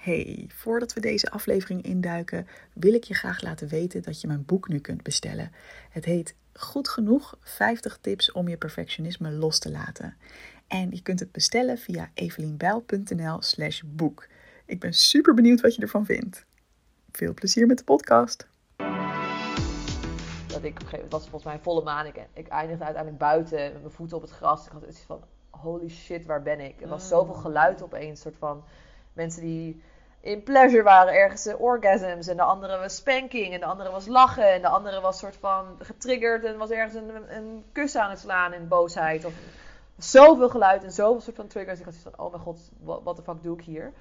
Hey, voordat we deze aflevering induiken, wil ik je graag laten weten dat je mijn boek nu kunt bestellen. Het heet Goed genoeg 50 tips om je perfectionisme los te laten. En je kunt het bestellen via evelienbijl.nl/slash boek. Ik ben super benieuwd wat je ervan vindt. Veel plezier met de podcast. Dat ik op een gegeven moment was volgens mij een volle maan. Ik, ik eindigde uiteindelijk buiten met mijn voeten op het gras. Ik had iets van: holy shit, waar ben ik? Er was zoveel geluid opeens. soort van mensen die in pleasure waren ergens orgasms. En de andere was spanking. En de andere was lachen. En de andere was soort van getriggerd en was ergens een, een kus aan het slaan in boosheid. Of zoveel geluid en zoveel soort van triggers. Ik had zoiets van, oh mijn god, wat de fuck doe ik hier?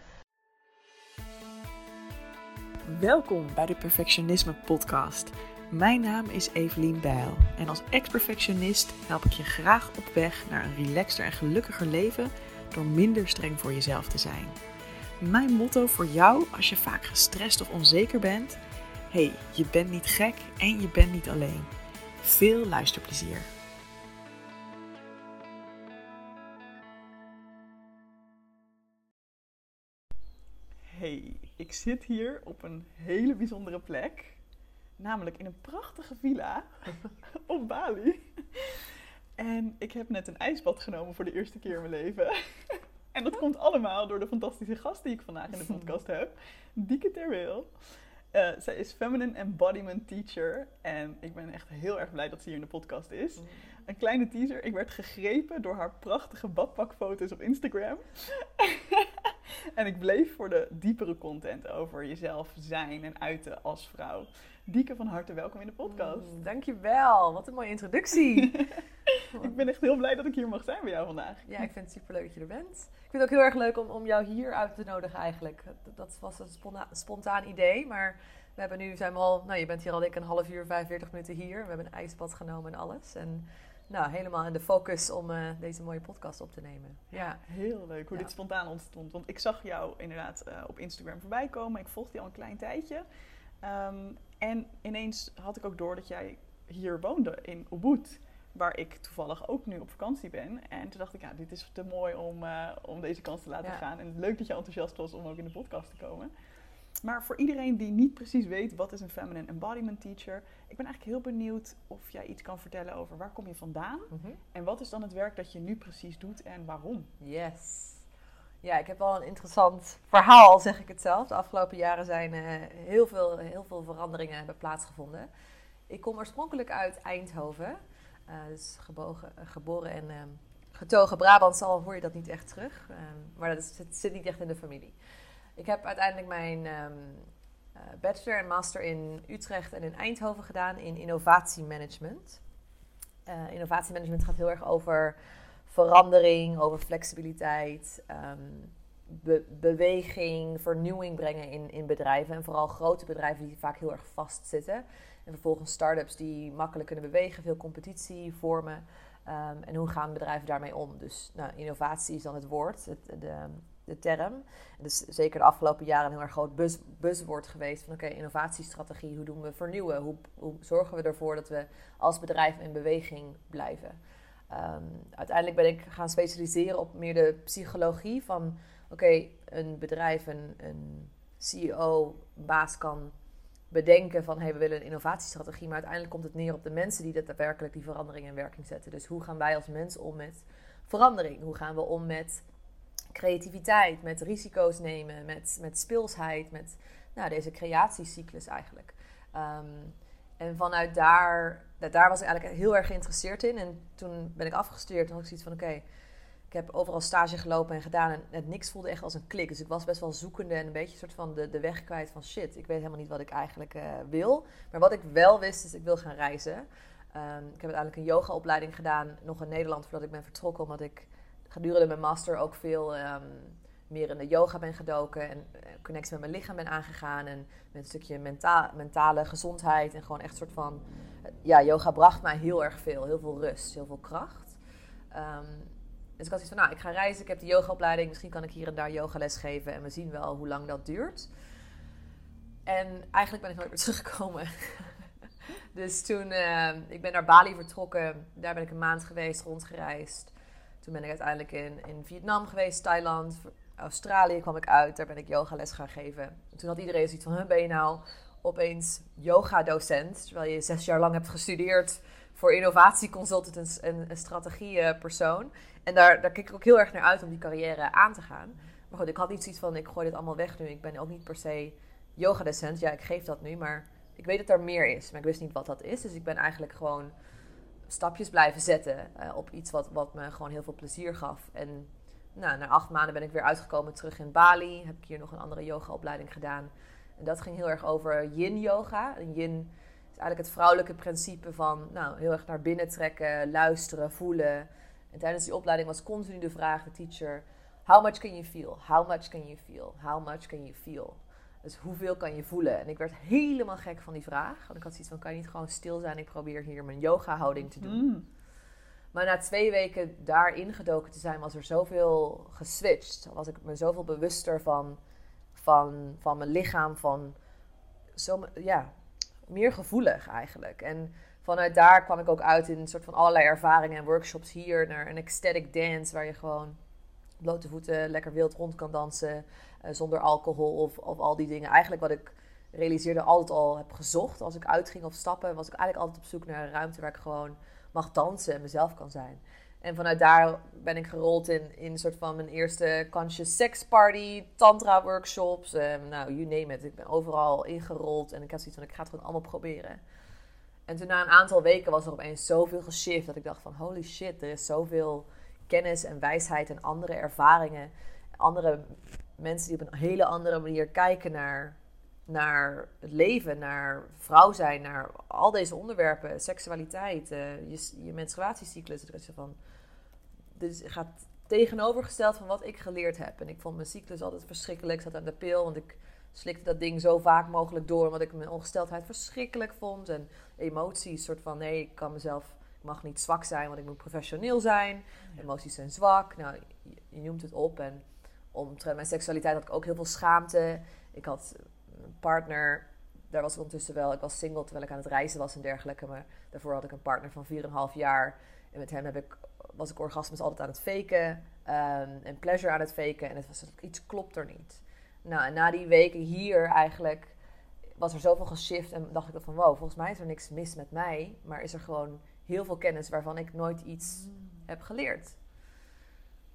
Welkom bij de Perfectionisme Podcast. Mijn naam is Evelien Bijl en als ex-perfectionist help ik je graag op weg naar een relaxter en gelukkiger leven door minder streng voor jezelf te zijn. Mijn motto voor jou als je vaak gestrest of onzeker bent: hey, je bent niet gek en je bent niet alleen. Veel luisterplezier. Hey, ik zit hier op een hele bijzondere plek. Namelijk in een prachtige villa op Bali. En ik heb net een ijsbad genomen voor de eerste keer in mijn leven. En dat komt allemaal door de fantastische gast die ik vandaag in de podcast heb. Dieke Terweel. Uh, zij is Feminine Embodiment Teacher. En ik ben echt heel erg blij dat ze hier in de podcast is. Een kleine teaser. Ik werd gegrepen door haar prachtige badpakfoto's op Instagram. en ik bleef voor de diepere content over jezelf zijn en uiten als vrouw. Dieke, van harte welkom in de podcast. Mm, dankjewel. Wat een mooie introductie. ik ben echt heel blij dat ik hier mag zijn bij jou vandaag. Ja, ik vind het super leuk dat je er bent. Ik vind het ook heel erg leuk om, om jou hier uit te nodigen eigenlijk. Dat was een spontaan idee, maar we hebben nu, zijn we al, nou je bent hier al ik een half uur, 45 minuten hier. We hebben een ijsbad genomen en alles. En nou, helemaal in de focus om uh, deze mooie podcast op te nemen. Ja, heel leuk hoe dit spontaan ontstond. Want ik zag jou inderdaad uh, op Instagram voorbij komen. Ik volgde je al een klein tijdje. Um, en ineens had ik ook door dat jij hier woonde in Ubud waar ik toevallig ook nu op vakantie ben. En toen dacht ik, ja, dit is te mooi om, uh, om deze kans te laten gaan. En leuk dat je enthousiast was om ook in de podcast te komen. Maar voor iedereen die niet precies weet wat is een feminine embodiment teacher, ik ben eigenlijk heel benieuwd of jij iets kan vertellen over waar kom je vandaan mm en wat is dan het werk dat je nu precies doet en waarom? Yes. Ja, ik heb wel een interessant verhaal, zeg ik het zelf. De afgelopen jaren zijn uh, heel, veel, heel veel veranderingen hebben plaatsgevonden. Ik kom oorspronkelijk uit Eindhoven. Uh, dus gebogen, uh, geboren en ehm, getogen Brabant, al hoor je dat niet echt terug. Um, maar dat is, het zit niet echt in de familie. Ik heb uiteindelijk mijn um, uh, bachelor en master in Utrecht en in Eindhoven gedaan in innovatiemanagement. innovatiemanagement gaat heel erg over verandering, over flexibiliteit, be beweging, vernieuwing brengen in, in bedrijven. En vooral grote bedrijven die vaak heel erg vastzitten. En vervolgens start-ups die makkelijk kunnen bewegen, veel competitie vormen. Um, en hoe gaan bedrijven daarmee om? Dus nou, innovatie is dan het woord, het, de, de term. Dus zeker de afgelopen jaren een heel erg groot buzz, geweest van oké, innovatiestrategie, hoe doen we vernieuwen? Hoe, hoe, zorgen we ervoor dat we als bedrijf in beweging blijven? Um, uiteindelijk ben ik gaan specialiseren op meer de psychologie van oké, een bedrijf, een, een CEO, baas kan bedenken van hey, we willen een innovatiestrategie, maar uiteindelijk komt het neer op de mensen die daadwerkelijk die verandering in werking zetten. Dus hoe gaan wij als mens om met verandering? Hoe gaan we om met creativiteit, met risico's nemen, met, met speelsheid, met nou, deze creatiecyclus eigenlijk. Um, en vanuit daar, daar was ik eigenlijk heel erg geïnteresseerd in. En toen ben ik afgestudeerd en had ik zoiets van oké, ik heb overal stage gelopen en gedaan en het niks voelde echt als een klik. Dus ik was best wel zoekende en een beetje soort van de, de weg kwijt van shit, ik weet helemaal niet wat ik eigenlijk uh, wil. Maar wat ik wel wist is, ik wil gaan reizen. Um, ik heb uiteindelijk een yogaopleiding gedaan, nog in Nederland, voordat ik ben vertrokken. Omdat ik gedurende mijn master ook veel um, meer in de yoga ben gedoken. En uh, connectie met mijn lichaam ben aangegaan. En met een stukje menta mentale gezondheid. En gewoon echt soort van... ja, yoga bracht mij heel erg veel. Heel veel rust, heel veel kracht. Um, dus ik had zoiets van, nou, ik ga reizen, ik heb de yogaopleiding, misschien kan ik hier en daar yogales geven en we zien wel hoe lang dat duurt. En eigenlijk ben ik nooit meer teruggekomen. dus toen, uh, ik ben naar Bali vertrokken, daar ben ik een maand geweest, rondgereisd. Toen ben ik uiteindelijk in, in Vietnam geweest, Thailand, Australië kwam ik uit, daar ben ik yogales gaan geven. toen had iedereen zoiets van, ben je nou opeens yoga-docent, terwijl je zes jaar lang hebt gestudeerd voor innovatieconsultant en, en strategiepersoon. En daar, daar kijk ik ook heel erg naar uit om die carrière aan te gaan. Maar goed, ik had niet zoiets van, ik gooi dit allemaal weg nu. Ik ben ook niet per se yogadocent. Ja, ik geef dat nu, maar ik weet dat er meer is. Maar ik wist niet wat dat is. Dus ik ben eigenlijk gewoon stapjes blijven zetten eh, op iets wat, wat me gewoon heel veel plezier gaf. En nou, na acht maanden ben ik weer uitgekomen terug in Bali. Heb ik hier nog een andere yogaopleiding gedaan. En dat ging heel erg over yin yoga. En yin is eigenlijk het vrouwelijke principe van nou, heel erg naar binnen trekken, luisteren, voelen. En tijdens die opleiding was continu de vraag, de teacher... How much can you feel? How much can you feel? How much can you feel? Dus hoeveel kan je voelen? En ik werd helemaal gek van die vraag. Want ik had zoiets van, kan je niet gewoon stil zijn? Ik probeer hier mijn yoga-houding te doen. Mm. Maar na twee weken daarin gedoken te zijn, was er zoveel geswitcht. Was ik me zoveel bewuster van, van, van mijn lichaam, van zo, ja, meer gevoelig eigenlijk. En vanuit daar kwam ik ook uit in een soort van allerlei ervaringen en workshops hier naar een ecstatic dance, waar je gewoon blote voeten lekker wild rond kan dansen. Eh, zonder alcohol of, of al die dingen. Eigenlijk wat ik realiseerde altijd al heb gezocht. Als ik uitging of stappen, was ik eigenlijk altijd op zoek naar een ruimte waar ik gewoon mag dansen en mezelf kan zijn. En vanuit daar ben ik gerold in, in een soort van mijn eerste conscious sex party, tantra workshops, um, nou, you name it. Ik ben overal ingerold en ik had zoiets van, ik ga het gewoon allemaal proberen. En toen na een aantal weken was er opeens zoveel geshift dat ik dacht van, holy shit, er is zoveel kennis en wijsheid en andere ervaringen, andere mensen die op een hele andere manier kijken naar, naar het leven, naar vrouw zijn, naar al deze onderwerpen, seksualiteit, uh, je, je menstruatiecyclus. Je van, dit gaat tegenovergesteld van wat ik geleerd heb. En ik vond mijn cyclus altijd verschrikkelijk. Ik zat aan de pil, want ik slikte dat ding zo vaak mogelijk door, omdat ik mijn ongesteldheid verschrikkelijk vond. En emoties, soort van nee, ik kan mezelf, ik mag niet zwak zijn, want ik moet professioneel zijn. Emoties zijn zwak. Nou, je, je noemt het op. En omtrent mijn seksualiteit had ik ook heel veel schaamte. Ik had een partner, daar was ik ondertussen wel. Ik was single terwijl ik aan het reizen was en dergelijke. Maar daarvoor had ik een partner van 4,5 jaar. En met hem heb ik, was ik orgasmes altijd aan het faken. Um, en pleasure aan het faken. En het was, iets klopt er niet. Nou, en na die weken hier eigenlijk was er zoveel geshift. En dacht ik van wow, volgens mij is er niks mis met mij. Maar is er gewoon heel veel kennis waarvan ik nooit iets mm. heb geleerd.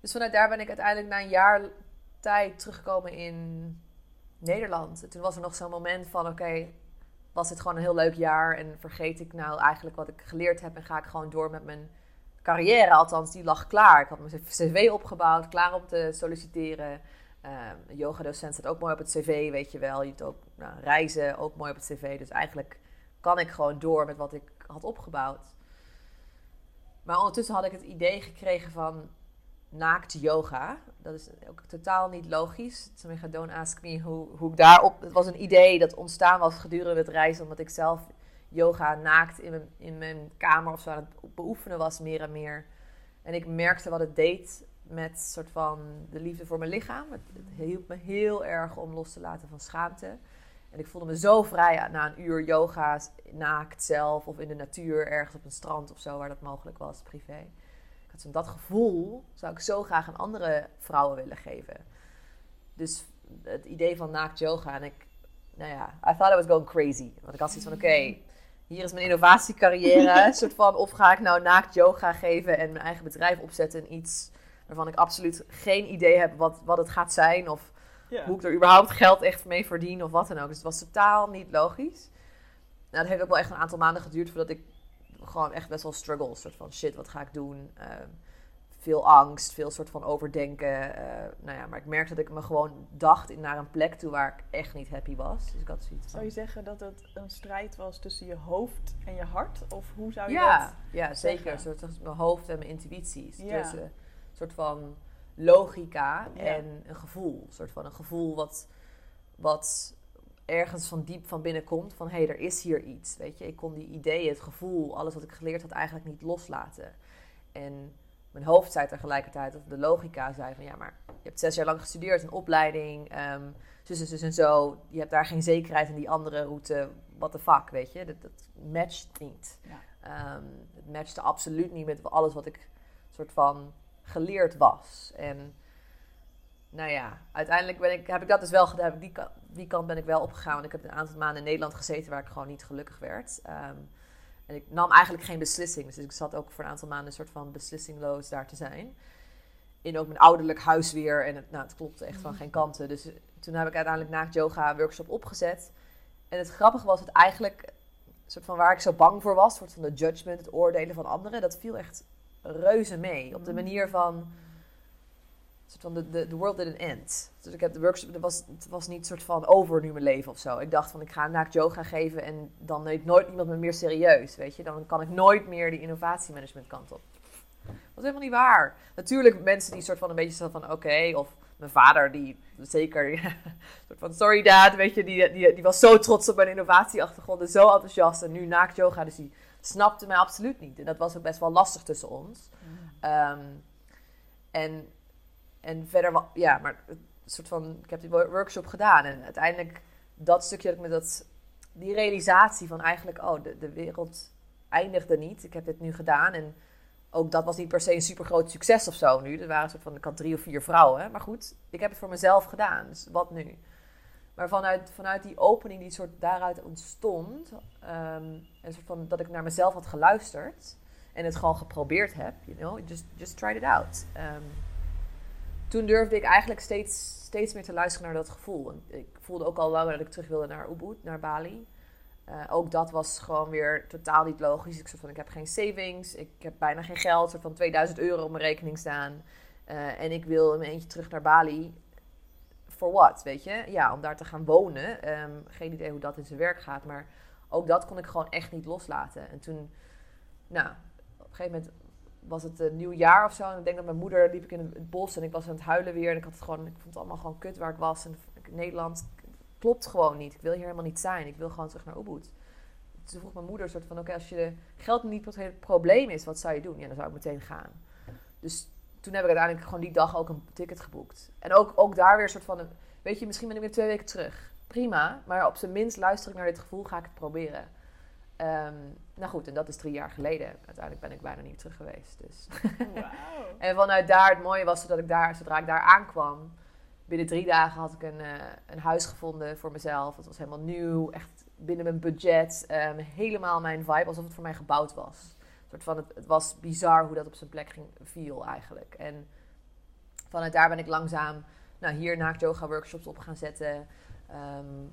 Dus vanuit daar ben ik uiteindelijk na een jaar tijd teruggekomen in Nederland. En toen was er nog zo'n moment van: oké, was het gewoon een heel leuk jaar en vergeet ik nou eigenlijk wat ik geleerd heb en ga ik gewoon door met mijn carrière. Althans, die lag klaar. Ik had mijn cv opgebouwd, klaar om te solliciteren. Um, een yogadocent staat ook mooi op het cv, weet je wel. Je hebt ook nou, reizen, ook mooi op het cv. Dus eigenlijk kan ik gewoon door met wat ik had opgebouwd. Maar ondertussen had ik het idee gekregen van naakt yoga. Dat is ook totaal niet logisch. Sommigen don't ask me hoe, hoe ik daarop... Het was een idee dat ontstaan was gedurende het reizen... omdat ik zelf yoga naakt in mijn, in mijn kamer of zo aan het beoefenen was, meer en meer. En ik merkte wat het deed met soort van de liefde voor mijn lichaam. Het, het hielp me heel erg om los te laten van schaamte. En ik voelde me zo vrij na een uur yoga, naakt zelf of in de natuur, ergens op een strand of zo, waar dat mogelijk was, privé dat gevoel zou ik zo graag aan andere vrouwen willen geven. Dus het idee van naakt yoga. En ik, nou ja, I thought I was going crazy. Want ik had zoiets van, oké, hier is mijn innovatiecarrière. soort van, of ga ik nou naakt yoga geven en mijn eigen bedrijf opzetten iets waarvan ik absoluut geen idee heb wat, wat het gaat zijn. Of hoe ik er überhaupt geld echt mee verdien of wat dan ook. Dus het was totaal niet logisch. Nou, dat heeft ook wel echt een aantal maanden geduurd voordat ik gewoon echt best wel struggles. soort van shit, wat ga ik doen? Ehm, veel angst, veel soort van overdenken. Uh, nou ja, maar ik merkte dat ik me gewoon dacht in, naar een plek toe waar ik echt niet happy was. Dus ik had zoiets van... Zou je zeggen dat het een strijd was tussen je hoofd en je hart? Of hoe zou je ja, dat Ja, zeker. Een soort van mijn hoofd en mijn intuïties. Ja. Een soort van logica en een gevoel. Een soort van een gevoel wat, wat ergens van diep van binnen komt. Van hé, hey, er is hier iets. Weet je, ik kon die ideeën, het gevoel, alles wat ik geleerd had, eigenlijk niet loslaten. En mijn hoofd zei tegelijkertijd, of de logica zei van ja, maar je hebt zes jaar lang gestudeerd, een opleiding, um, zus, zus en zo. Je hebt daar geen zekerheid in die andere route. What the fuck, weet je? Dat, dat matcht niet. Ja. Ehm, het matchte absoluut niet met alles wat ik soort van geleerd was. En nou ja, uiteindelijk ben ik, heb ik dat dus wel gedaan. Die, die kant ben ik wel opgegaan. Want ik heb een aantal maanden in Nederland gezeten waar ik gewoon niet gelukkig werd. Ehm, en ik nam eigenlijk geen beslissing. Dus ik zat ook voor een aantal maanden een soort van beslissingloos daar te zijn. In ook mijn ouderlijk huis weer. En het, nou, het klopte echt van geen kanten. Dus eh, toen heb ik uiteindelijk naakt yoga workshop opgezet. En het grappige was het eigenlijk, soort van waar ik zo bang voor was, soort van de judgment, het oordelen van anderen, dat viel echt reuze mee. Op de manier van, soort van de, de, the world didn't end. Dus ik heb de workshop, het was, het was niet soort van over nu mijn leven of zo. Ik dacht van ik ga naakt yoga geven en dan neemt nooit iemand me meer serieus, weet je. Dan kan ik nooit meer die innovatiemanagement kant op. Dat was helemaal niet waar. Natuurlijk mensen die soort van een beetje zo van oké, of mijn vader die zeker, ja, soort van sorry dad, weet je, die, die, die was zo trots op mijn innovatieachtergrond en zo enthousiast. En nu naakt yoga, dus die snapte mij absoluut niet. En dat was ook best wel lastig tussen ons. Ehm, en, en verder, ja, maar het soort van, ik heb die wo- workshop gedaan en uiteindelijk dat stukje dat ik met dat, die realisatie van eigenlijk, oh, de, de wereld eindigde niet. Ik heb dit nu gedaan en ook dat was niet per se een super groot succes of zo nu. Er waren een soort van, ik had drie of vier vrouwen, maar goed, ik heb het voor mezelf gedaan, dus wat nu? Maar vanuit, vanuit die opening die soort daaruit ontstond, een soort van dat ik naar mezelf had geluisterd en het gewoon geprobeerd heb, you know, just, just tried it out. Ehm, toen durfde ik eigenlijk steeds, steeds meer te luisteren naar dat gevoel. Ik voelde ook al langer dat ik terug wilde naar Ubud, naar Bali. Eh, ook dat was gewoon weer totaal niet logisch. Ik van, ik heb geen savings, ik heb bijna geen geld, soort van 2000 euro op mijn rekening staan. Eh, en ik wil in mijn eentje terug naar Bali. For what, weet je? Ja, om daar te gaan wonen. Ehm, geen idee hoe dat in zijn werk gaat, maar ook dat kon ik gewoon echt niet loslaten. En toen, nou, op een gegeven moment was het een nieuw jaar of zo. En ik denk dat mijn moeder liep ik in het bos en ik was aan het huilen weer. En ik had het gewoon, ik vond het allemaal gewoon kut waar ik was. En Nederland klopt gewoon niet. Ik wil hier helemaal niet zijn. Ik wil gewoon terug naar Ubud. Toen vroeg mijn moeder soort van, oké, als je geld niet het probleem is, wat zou je doen? Ja, dan zou ik meteen gaan. Dus toen heb ik uiteindelijk gewoon die dag ook een ticket geboekt. En ook, ook daar weer een soort van, een- weet je, misschien ben ik weer twee weken terug. Prima, maar op zijn minst luister ik naar dit gevoel, ga ik het proberen. Ehm, nou goed, en dat is drie jaar geleden. Uiteindelijk ben ik bijna niet terug geweest. Dus. En vanuit daar, het mooie was dat ik daar, zodra ik daar aankwam, binnen drie dagen had ik een, eh, een huis gevonden voor mezelf. Het was helemaal nieuw, echt binnen mijn budget. ehm, helemaal mijn vibe, alsof het voor mij gebouwd was. Van, het, het was bizar hoe dat op zijn plek ging, viel eigenlijk. En vanuit daar ben ik langzaam nou, hier naakt yoga workshops op gaan zetten. Ehm,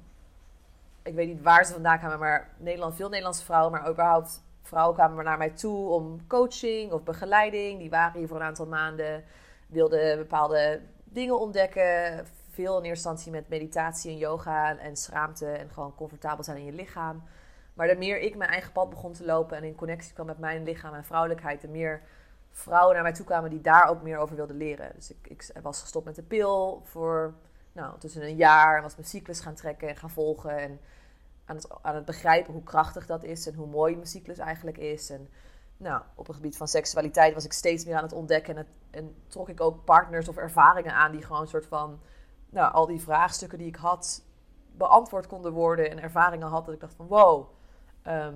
ik weet niet waar ze vandaan kwamen, maar Nederland, veel Nederlandse vrouwen, maar überhaupt vrouwen kwamen naar mij toe om coaching of begeleiding. Die waren hier voor een aantal maanden, wilden bepaalde dingen ontdekken. Veel in eerste instantie met meditatie en yoga en schaamte en gewoon comfortabel zijn in je lichaam. Maar de meer ik mijn eigen pad begon te lopen en in connectie kwam met mijn lichaam en vrouwelijkheid, de meer vrouwen naar mij toe kwamen die daar ook meer over wilden leren. Dus ik, ik was gestopt met de pil voor nou, tussen een jaar en was mijn cyclus gaan trekken en gaan volgen. En aan het, aan het begrijpen hoe krachtig dat is en hoe mooi mijn cyclus eigenlijk is. En nou, op het gebied van seksualiteit was ik steeds meer aan het ontdekken. En, en trok ik ook partners of ervaringen aan die gewoon een soort van... Nou, al die vraagstukken die ik had beantwoord konden worden. En ervaringen had dat ik dacht van wow. Ehm,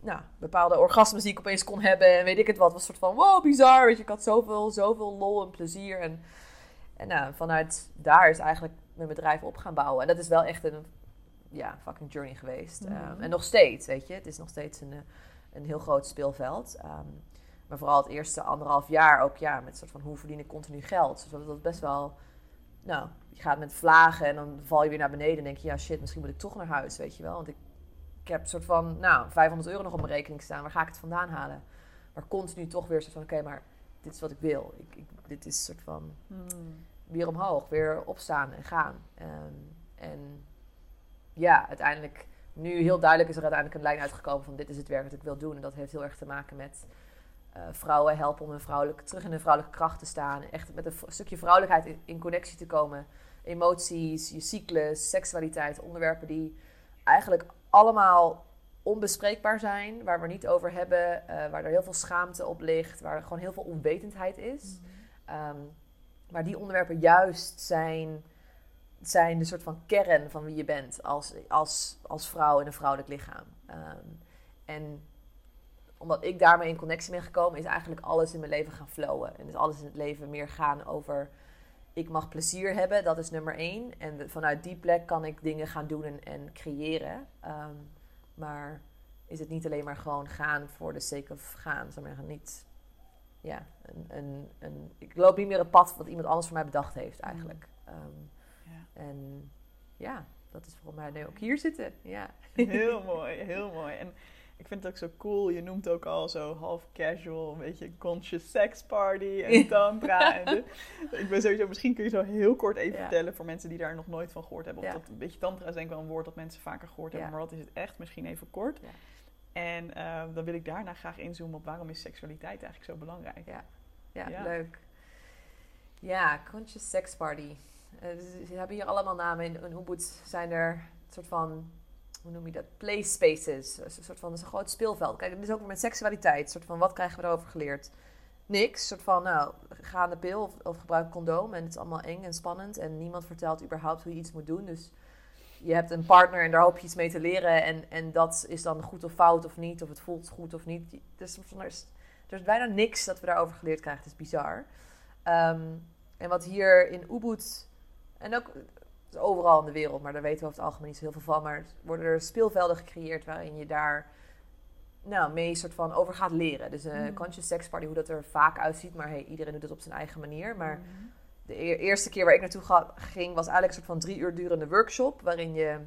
nou, bepaalde orgasmes die ik opeens kon hebben en weet ik het wat. Was een soort van wow, bizar. Weet je, ik had zoveel, zoveel lol en plezier. En, en nou, vanuit daar is eigenlijk mijn bedrijf op gaan bouwen. En dat is wel echt een ja, fucking journey geweest. Mhm. Um, en nog steeds, weet je. Het is nog steeds een, eh, een heel groot speelveld. Um, maar vooral het eerste anderhalf jaar ook, ja, met soort van hoe verdien ik continu geld. Dus dat was best wel, nou, je gaat met vlagen en dan val je weer naar beneden en denk je, ja shit, misschien moet ik toch naar huis, weet je wel. Want ik, ik heb een soort van, nou, 500 euro nog op mijn rekening staan. Waar ga ik het vandaan halen? Maar continu toch weer soort van, oké, maar dit is wat ik wil. Ik, ik, dit is een soort van Hmm. weer omhoog, weer opstaan en gaan. Um, en ja, uiteindelijk, nu heel duidelijk is er uiteindelijk een lijn uitgekomen van dit is het werk dat ik wil doen. En dat heeft heel erg te maken met uh, vrouwen helpen om hun vrouwelijke, terug in hun vrouwelijke kracht te staan. Echt met een stukje vrouwelijkheid in, in connectie te komen. Emoties, je cyclus, seksualiteit, onderwerpen die eigenlijk allemaal onbespreekbaar zijn, waar we niet over hebben, uh, waar er heel veel schaamte op ligt, waar er gewoon heel veel onwetendheid is. Mm-hmm. Um, maar die onderwerpen juist zijn, zijn de soort van kern van wie je bent als, als, als vrouw in een vrouwelijk lichaam. Um, en omdat ik daarmee in connectie ben gekomen, is eigenlijk alles in mijn leven gaan flowen. En is alles in het leven meer gaan over ik mag plezier hebben, dat is nummer één. En vanuit die plek kan ik dingen gaan doen en, en creëren. Ehm, maar is het niet alleen maar gewoon gaan voor de sake of gaan. Zeg maar niet, ja, een, een, een, ik loop niet meer het pad wat iemand anders voor mij bedacht heeft eigenlijk. Ehm, Ja. en ja, dat is voor mij nu ook hier zitten. Ja. Heel mooi, heel mooi. En ik vind het ook zo cool. Je noemt ook al zo half casual, een beetje conscious sex party en tantra. en ik ben sowieso, misschien kun je zo heel kort even Ja. vertellen voor mensen die daar nog nooit van gehoord hebben. Of Ja. dat een beetje tantra is denk ik wel een woord dat mensen vaker gehoord hebben. Maar wat is het echt? Misschien even kort. Ja. En eh, dan wil ik daarna graag inzoomen op waarom is seksualiteit eigenlijk zo belangrijk. Ja, ja, leuk. Ja, Conscious Sex Party. Dus ze hebben hier allemaal namen. In, in Ubud zijn er een soort van, hoe noem je dat? Play spaces. Een soort van, een groot speelveld. Kijk, het is ook met seksualiteit. Een soort van, wat krijgen we erover geleerd? Niks. Een soort van, nou, ga aan de pil of, gebruik condoom. En het is allemaal eng en spannend. En niemand vertelt überhaupt hoe je iets moet doen. Dus je hebt een partner en daar hoop je iets mee te leren. En, en dat is dan goed of fout of niet. Of het voelt goed of niet. Dus er is, er bijna niks dat we daarover geleerd krijgen. Het is bizar. Ehm, en wat hier in Ubud, en ook is overal in de wereld, maar daar weten we over het algemeen niet zo heel veel van. Maar worden er speelvelden gecreëerd waarin je daar nou, mee soort van over gaat leren. Dus een Mm. conscious sex party, hoe dat er vaak uitziet. Maar hey, iedereen doet het op zijn eigen manier. Maar Mhm. de e- eerste keer waar ik naartoe ga- ging, was eigenlijk een soort van drie uur durende workshop. Waarin je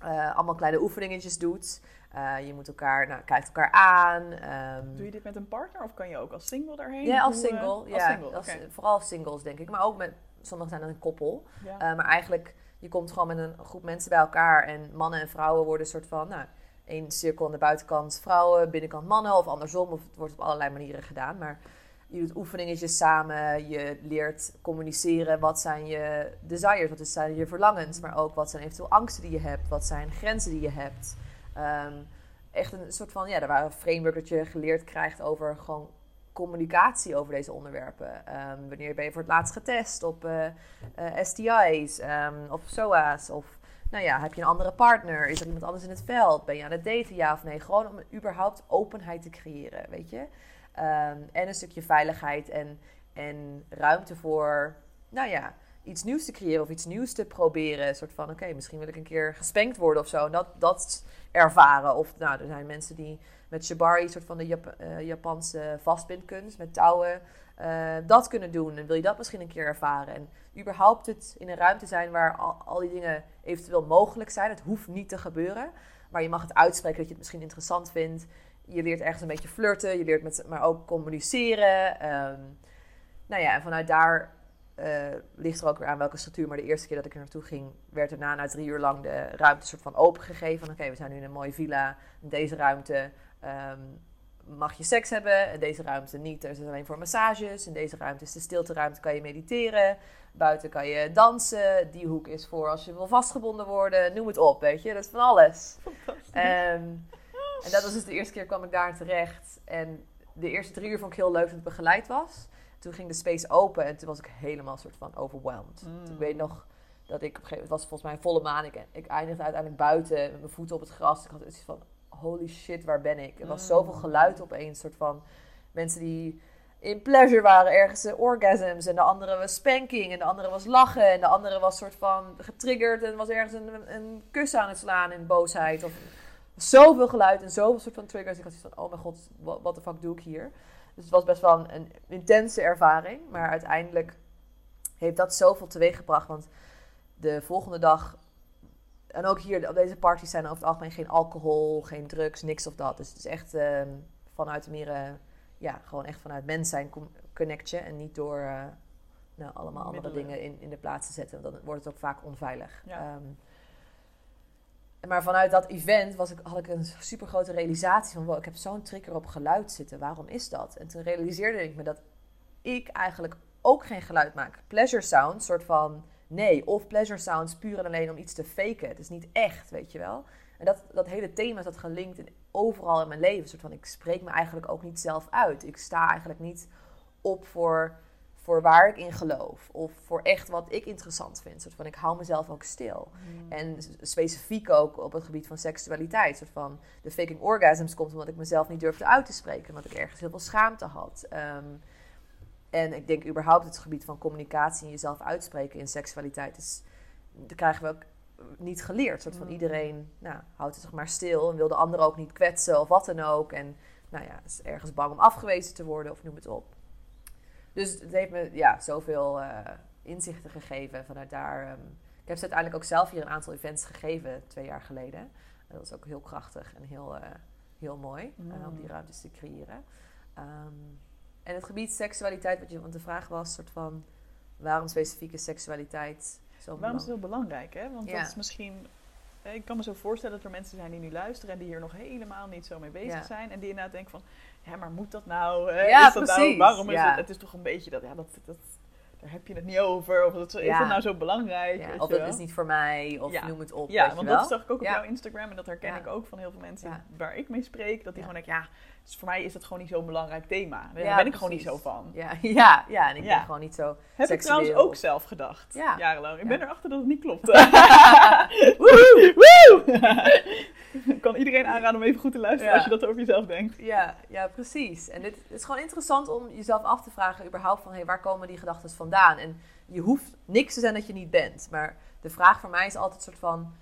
eh, allemaal kleine oefeningetjes doet. Eh, je moet elkaar, nou, kijkt elkaar aan. ehm, Doe je dit met een partner of kan je ook als single daarheen? ja, als Hoe, eh, single. als single, als- vooral singles denk ik. Maar ook met, sommigen zijn dan een koppel. Ja. Eh, maar eigenlijk, je komt gewoon met een groep mensen bij elkaar. En mannen en vrouwen worden een soort van, nou, één cirkel aan de buitenkant vrouwen, binnenkant mannen. Of andersom, of het wordt op allerlei manieren gedaan. Maar je doet oefeningetjes samen. Je leert communiceren. Wat zijn je desires? Wat zijn je verlangens? Maar ook wat zijn eventueel angsten die je hebt? Wat zijn grenzen die je hebt? Ehm, echt een soort van, ja, er waren een framework dat je geleerd krijgt over gewoon communicatie over deze onderwerpen. Ehm, wanneer ben je voor het laatst getest op eh, eh, STI's ehm, of SOA's? Of nou ja, heb je een andere partner? Is er iemand anders in het veld? Ben je aan het daten, ja of nee? Gewoon om überhaupt openheid te creëren, weet je? Ehm, en een stukje veiligheid en, en ruimte voor, nou ja, iets nieuws te creëren of iets nieuws te proberen. Een soort van, oké, misschien wil ik een keer gespenkt worden of zo. En dat, dat ervaren. Of nou, er zijn mensen die met shibari, soort van de eh, Japanse vastbindkunst, met touwen, eh, dat kunnen doen. En wil je dat misschien een keer ervaren? En überhaupt het in een ruimte zijn waar al, al die dingen eventueel mogelijk zijn. Het hoeft niet te gebeuren. Maar je mag het uitspreken dat je het misschien interessant vindt. Je leert ergens een beetje flirten. Je leert met, maar ook communiceren. Ehm, nou ja, en vanuit daar eh, ligt er ook weer aan welke structuur. Maar de eerste keer dat ik er naartoe ging, werd daarna na drie uur lang de ruimte soort van opengegeven. Oké, we zijn nu in een mooie villa. In deze ruimte ehm, mag je seks hebben. In deze ruimte niet. Er is alleen voor massages. In deze ruimte is de stilteruimte, kan je mediteren. Buiten kan je dansen. Die hoek is voor als je wil vastgebonden worden. Noem het op, weet je. Dat is van alles. Ehm, en dat was dus de eerste keer kwam ik daar terecht. En de eerste drie uur vond ik heel leuk dat het begeleid was. Toen ging de space open en toen was ik helemaal soort van overwhelmed. Mm. Ik weet nog dat ik op een gegeven moment, het was volgens mij een volle maan. Ik, ik eindigde uiteindelijk buiten met mijn voeten op het gras. Ik had iets van, holy shit, waar ben ik? Er was Mm. zoveel geluid opeens. soort van mensen die in pleasure waren, ergens orgasms. En de andere was spanking en de andere was lachen. En de andere was soort van getriggerd en was ergens een, een, kus aan het slaan in boosheid. Of zoveel geluid en zoveel soort van triggers. Ik had zoiets van, oh mijn god, wat de fuck doe ik hier? Dus het was best wel een, een intense ervaring. Maar uiteindelijk heeft dat zoveel teweeggebracht. Want de volgende dag... En ook hier, op deze parties zijn er over het algemeen geen alcohol, geen drugs, niks of dat. Dus het is echt ehm, vanuit meer... eh, ja, gewoon echt vanuit mens zijn com- connect je. En niet door eh, nou, allemaal andere Middelen. dingen in, in de plaats te zetten. Want dan wordt het ook vaak onveilig. Ja. Ehm, maar vanuit dat event was ik, had ik een super grote realisatie van... Wow, ik heb zo'n trigger op geluid zitten. Waarom is dat? En toen realiseerde ik me dat ik eigenlijk ook geen geluid maak. Pleasure sounds, soort van nee. Of pleasure sounds puur en alleen om iets te faken. Het is niet echt, weet je wel. En dat, dat hele thema is dat gelinkt in, overal in mijn leven. Een soort van, ik spreek me eigenlijk ook niet zelf uit. Ik sta eigenlijk niet op voor, voor waar ik in geloof. Of voor echt wat ik interessant vind. Soort van, ik hou mezelf ook stil. Mm. En specifiek ook op het gebied van seksualiteit. Soort van, de faking orgasms komt omdat ik mezelf niet durfde uit te spreken. Omdat ik ergens heel veel schaamte had. Ehm, En ik denk überhaupt het gebied van communicatie en jezelf uitspreken in seksualiteit is, dat krijgen we ook niet geleerd. Soort van Mm. iedereen nou, houdt het zich maar stil en wil de ander ook niet kwetsen of wat dan ook. En nou ja, is ergens bang om afgewezen te worden of noem het op. Dus het heeft me ja, zoveel eh, inzichten gegeven vanuit daar. ehm, ik heb ze uiteindelijk ook zelf hier een aantal events gegeven twee jaar geleden. En dat was ook heel krachtig en heel, eh, heel mooi eh, om die Mm. ruimtes te creëren. Ehm, en het gebied seksualiteit, wat je, want de vraag was soort van waarom specifieke seksualiteit zo Waarom is het heel belangrijk, hè? Want Ja. dat is misschien... Ik kan me zo voorstellen dat er mensen zijn die nu luisteren en die hier nog helemaal niet zo mee bezig Ja. zijn. En die inderdaad denken van, ja, maar moet dat nou? Hè? Ja, is dat nou waarom is ja. het? Het is toch een beetje dat, ja, dat, dat, daar heb je het niet over. Of dat, is Ja. dat nou zo belangrijk? Ja, of dat is niet voor mij, of Ja. noem het op. Ja, want wel. dat zag ik ook op jouw Instagram en dat herken ik ook van heel veel mensen waar ik mee spreek. Dat die gewoon denken, ja, dus voor mij is dat gewoon niet zo'n belangrijk thema. Daar Ja, ben ik gewoon niet zo van. Ja, ja, ja, en ik Ja. ben gewoon niet zo Heb ik trouwens ook zelf gedacht, Ja. jarenlang. Ik ben erachter dat het niet klopt. Woehoe! kan iedereen aanraden om even goed te luisteren als je dat over jezelf denkt. Ja, ja, precies. En dit het is gewoon interessant om jezelf af te vragen überhaupt van... Hey, waar komen die gedachten vandaan? En je hoeft niks te zijn dat je niet bent. Maar de vraag voor mij is altijd een soort van...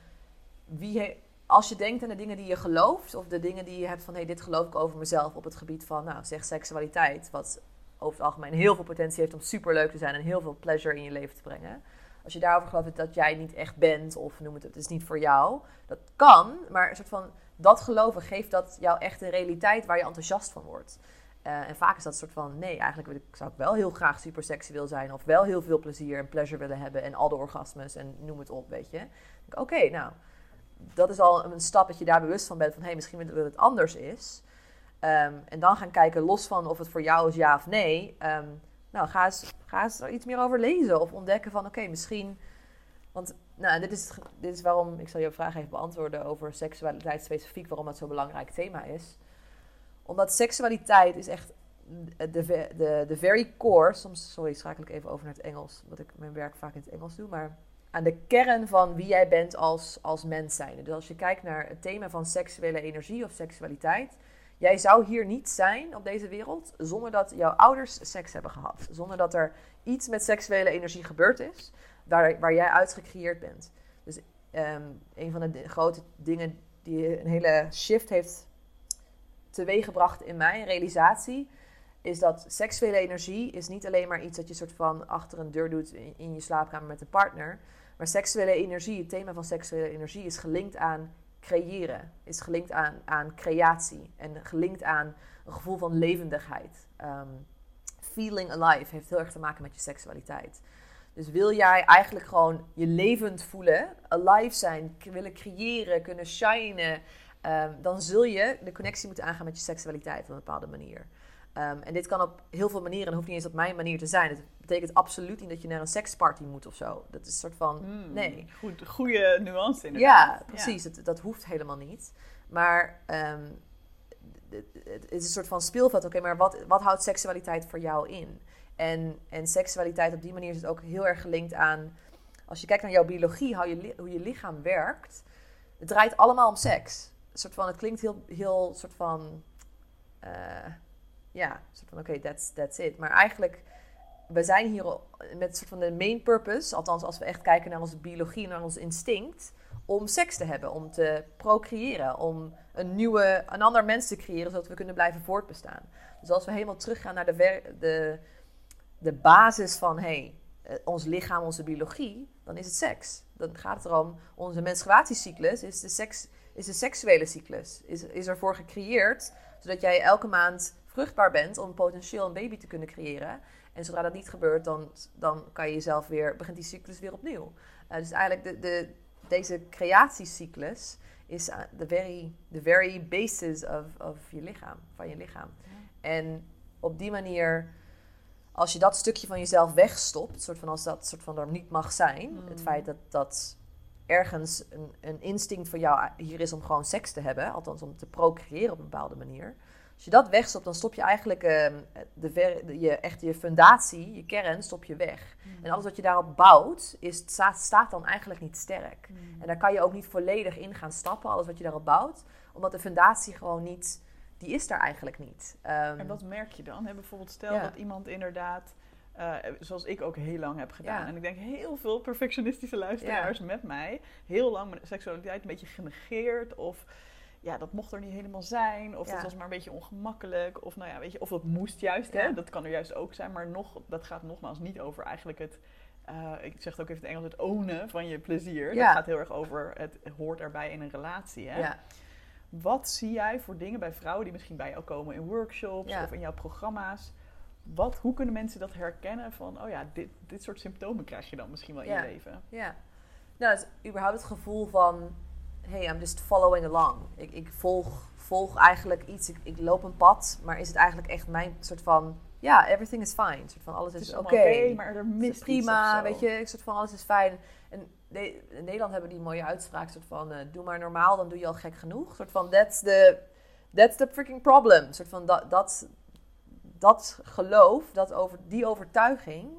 Wie als je denkt aan de dingen die je gelooft... of de dingen die je hebt van... Hey, dit geloof ik over mezelf op het gebied van... Nou, zeg seksualiteit. Wat over het algemeen heel veel potentie heeft om superleuk te zijn... en heel veel pleasure in je leven te brengen. Als je daarover gelooft dat jij niet echt bent... of noem het, het is niet voor jou. Dat kan, maar een soort van... Dat geloven geeft dat jou echt een realiteit waar je enthousiast van wordt. Eh, en vaak is dat een soort van, nee, eigenlijk wil ik, zou ik wel heel graag super seksueel zijn. Of wel heel veel plezier en pleasure willen hebben. En al de orgasmes en noem het op, weet je. Oké, nou, dat is al een stap dat je daar bewust van bent. Van, hé, hey, misschien dat het anders is. Ehm, en dan gaan kijken, los van of het voor jou is ja of nee. ehm, nou, ga eens, ga eens er iets meer over lezen. Of ontdekken van, oké, misschien... Want nou, dit, is, dit is waarom, ik zal je vraag even beantwoorden over seksualiteit specifiek, waarom dat zo'n belangrijk thema is. Omdat seksualiteit is echt de, de, de very core, soms, sorry, schakel ik even over naar het Engels, omdat ik mijn werk vaak in het Engels doe, maar aan de kern van wie jij bent als, als mens zijn. Dus als je kijkt naar het thema van seksuele energie of seksualiteit, jij zou hier niet zijn op deze wereld zonder dat jouw ouders seks hebben gehad. Zonder dat er iets met seksuele energie gebeurd is, waar, waar jij uit gecreëerd bent. Dus ehm, een van de grote dingen die een hele shift heeft teweeggebracht in mij, realisatie, is dat seksuele energie is niet alleen maar iets dat je soort van achter een deur doet in, in je slaapkamer met een partner. Maar seksuele energie, het thema van seksuele energie is gelinkt aan creëren. Is gelinkt aan, aan creatie. En gelinkt aan een gevoel van levendigheid. Ehm, feeling alive heeft heel erg te maken met je seksualiteit. Dus wil jij eigenlijk gewoon je levend voelen, alive zijn, willen creëren, kunnen shinen, ehm, dan zul je de connectie moeten aangaan met je seksualiteit op een bepaalde manier. Ehm, en dit kan op heel veel manieren, en hoeft niet eens op mijn manier te zijn. Het betekent absoluut niet dat je naar een seksparty moet of zo. Dat is een soort van, Hmm, nee. Goed, goede nuance inderdaad. Ja, precies. Dat, dat hoeft helemaal niet. Maar ehm, het, het is een soort van speelveld. Oké, maar wat, wat houdt seksualiteit voor jou in? En, en seksualiteit op die manier is het ook heel erg gelinkt aan... Als je kijkt naar jouw biologie, hoe je, hoe je lichaam werkt... Het draait allemaal om seks. Een soort van, het klinkt heel, heel soort van... eh, ja, soort van oké, that's, that's it. Maar eigenlijk, we zijn hier met soort van de main purpose... Althans, als we echt kijken naar onze biologie, naar ons instinct om seks te hebben, om te procreëren, om een nieuwe, een ander mens te creëren, zodat we kunnen blijven voortbestaan. Dus als we helemaal teruggaan naar de, de, de basis van hey, eh, ons lichaam, onze biologie, dan is het seks. Dan gaat het erom, onze menstruatiecyclus is de, seks, is de seksuele cyclus. Is, is ervoor gecreëerd, zodat jij elke maand vruchtbaar bent om potentieel een baby te kunnen creëren. En zodra dat niet gebeurt, dan, dan kan je jezelf weer, begint die cyclus weer opnieuw. Eh, dus eigenlijk de, de, deze creatiecyclus is uh, the very, the very basis of, of je lichaam, van je lichaam. En op die manier, als je dat stukje van jezelf wegstopt, soort van als dat soort van er niet mag zijn, Mm. het feit dat, dat ergens een, een instinct van jou hier is om gewoon seks te hebben, althans om te procreëren op een bepaalde manier. Als je dat wegstopt, dan stop je eigenlijk ehm, de, ver- de- je, echt je fundatie, je kern, stop je weg. En alles wat je daarop bouwt, is, staat, staat dan eigenlijk niet sterk. En daar kan je ook niet volledig in gaan stappen, alles wat je daarop bouwt. Omdat de fundatie gewoon niet, die is daar eigenlijk niet. Ehm, En wat merk je dan? Hè, bijvoorbeeld stel Ja. dat iemand inderdaad Eh, zoals ik ook heel lang heb gedaan. Ja. En ik denk heel veel perfectionistische luisteraars met mij. Heel lang mijn seksualiteit een beetje genegeerd. Of ja, dat mocht er niet helemaal zijn. Of Ja. dat was maar een beetje ongemakkelijk. Of nou ja, weet je, of dat moest juist. Ja. Hè? Dat kan er juist ook zijn. Maar nog, dat gaat nogmaals niet over eigenlijk het... eh, ik zeg het ook even in het Engels, het ownen van je plezier. Ja. Dat gaat heel erg over, het hoort erbij in een relatie. Hè? Ja. Wat zie jij voor dingen bij vrouwen die misschien bij jou komen in workshops of in jouw programma's? Wat, hoe kunnen mensen dat herkennen van, oh ja, dit, dit soort symptomen krijg je dan misschien wel in je leven? Ja. Nou, het überhaupt het gevoel van... Hey, I'm just following along. Ik, ik volg, volg eigenlijk iets. Ik, ik loop een pad. Maar is het eigenlijk echt mijn soort van... Ja, everything is fine. Soort van alles Het is is oké. maar er mist prima, weet je. Soort van alles is fijn. En in Nederland hebben die mooie uitspraak. soort van, eh, doe maar normaal, dan doe je al gek genoeg. soort van, that's the, that's the freaking problem. soort van, dat, dat, dat geloof, dat over, die overtuiging...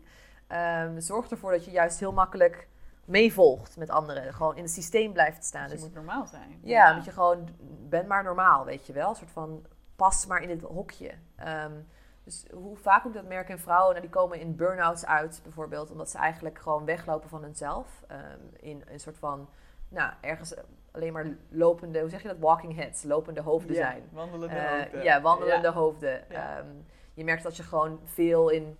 ehm, zorgt ervoor dat je juist heel makkelijk meevolgt met anderen. Gewoon in het systeem blijft staan. Dus je Dus moet normaal zijn. ja, dat je gewoon, ben maar normaal, weet je wel. Een soort van, pas maar in het hokje. Ehm, dus hoe vaak ik dat merk in vrouwen, nou, die komen in burn-outs uit bijvoorbeeld, omdat ze eigenlijk gewoon weglopen van hunzelf. Ehm, in een soort van, nou, ergens alleen maar lopende, hoe zeg je dat, walking heads, lopende hoofden Ja, zijn. wandelende Eh, hoofden. ja, wandelende Ja. hoofden. Ehm, je merkt dat je gewoon veel in.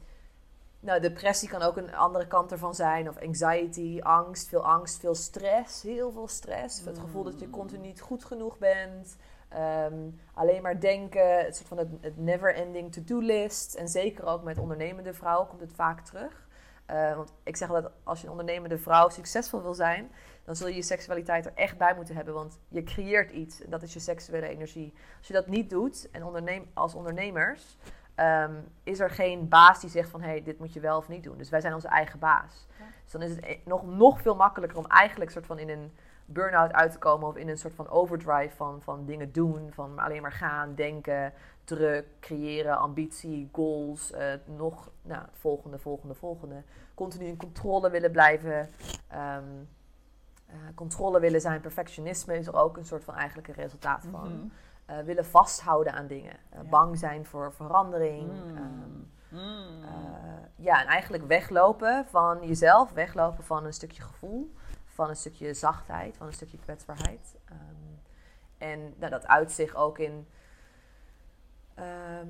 Nou, depressie kan ook een andere kant ervan zijn. Of anxiety, angst, veel angst, veel stress. Heel veel stress. Het gevoel dat je Mm. continu niet goed genoeg bent. Ehm, alleen maar denken. Het soort van het, het never-ending to-do-list. En zeker ook met ondernemende vrouwen komt het vaak terug. Eh, want ik zeg altijd, als je een ondernemende vrouw succesvol wil zijn, dan zul je je seksualiteit er echt bij moeten hebben. Want je creëert iets en dat is je seksuele energie. Als je dat niet doet, en onderneem, als ondernemers, ehm, is er geen baas die zegt van hé, hey, dit moet je wel of niet doen. Dus wij zijn onze eigen baas. Ja. Dus dan is het e- nog, nog veel makkelijker om eigenlijk soort van in een burn-out uit te komen of in een soort van overdrive van, van dingen doen, van alleen maar gaan, denken, druk, creëren, ambitie, goals, eh, nog nou, volgende, volgende, volgende. Continu in controle willen blijven. ehm, eh, controle willen zijn, perfectionisme is er ook een soort van eigenlijk een resultaat van. Mhm. Eh, willen vasthouden aan dingen. Eh, Ja. Bang zijn voor verandering. Mm. ehm, Mm. eh, ja, en eigenlijk weglopen van jezelf, weglopen van een stukje gevoel, van een stukje zachtheid, van een stukje kwetsbaarheid. Ehm, en nou, dat uit zich ook in. ehm,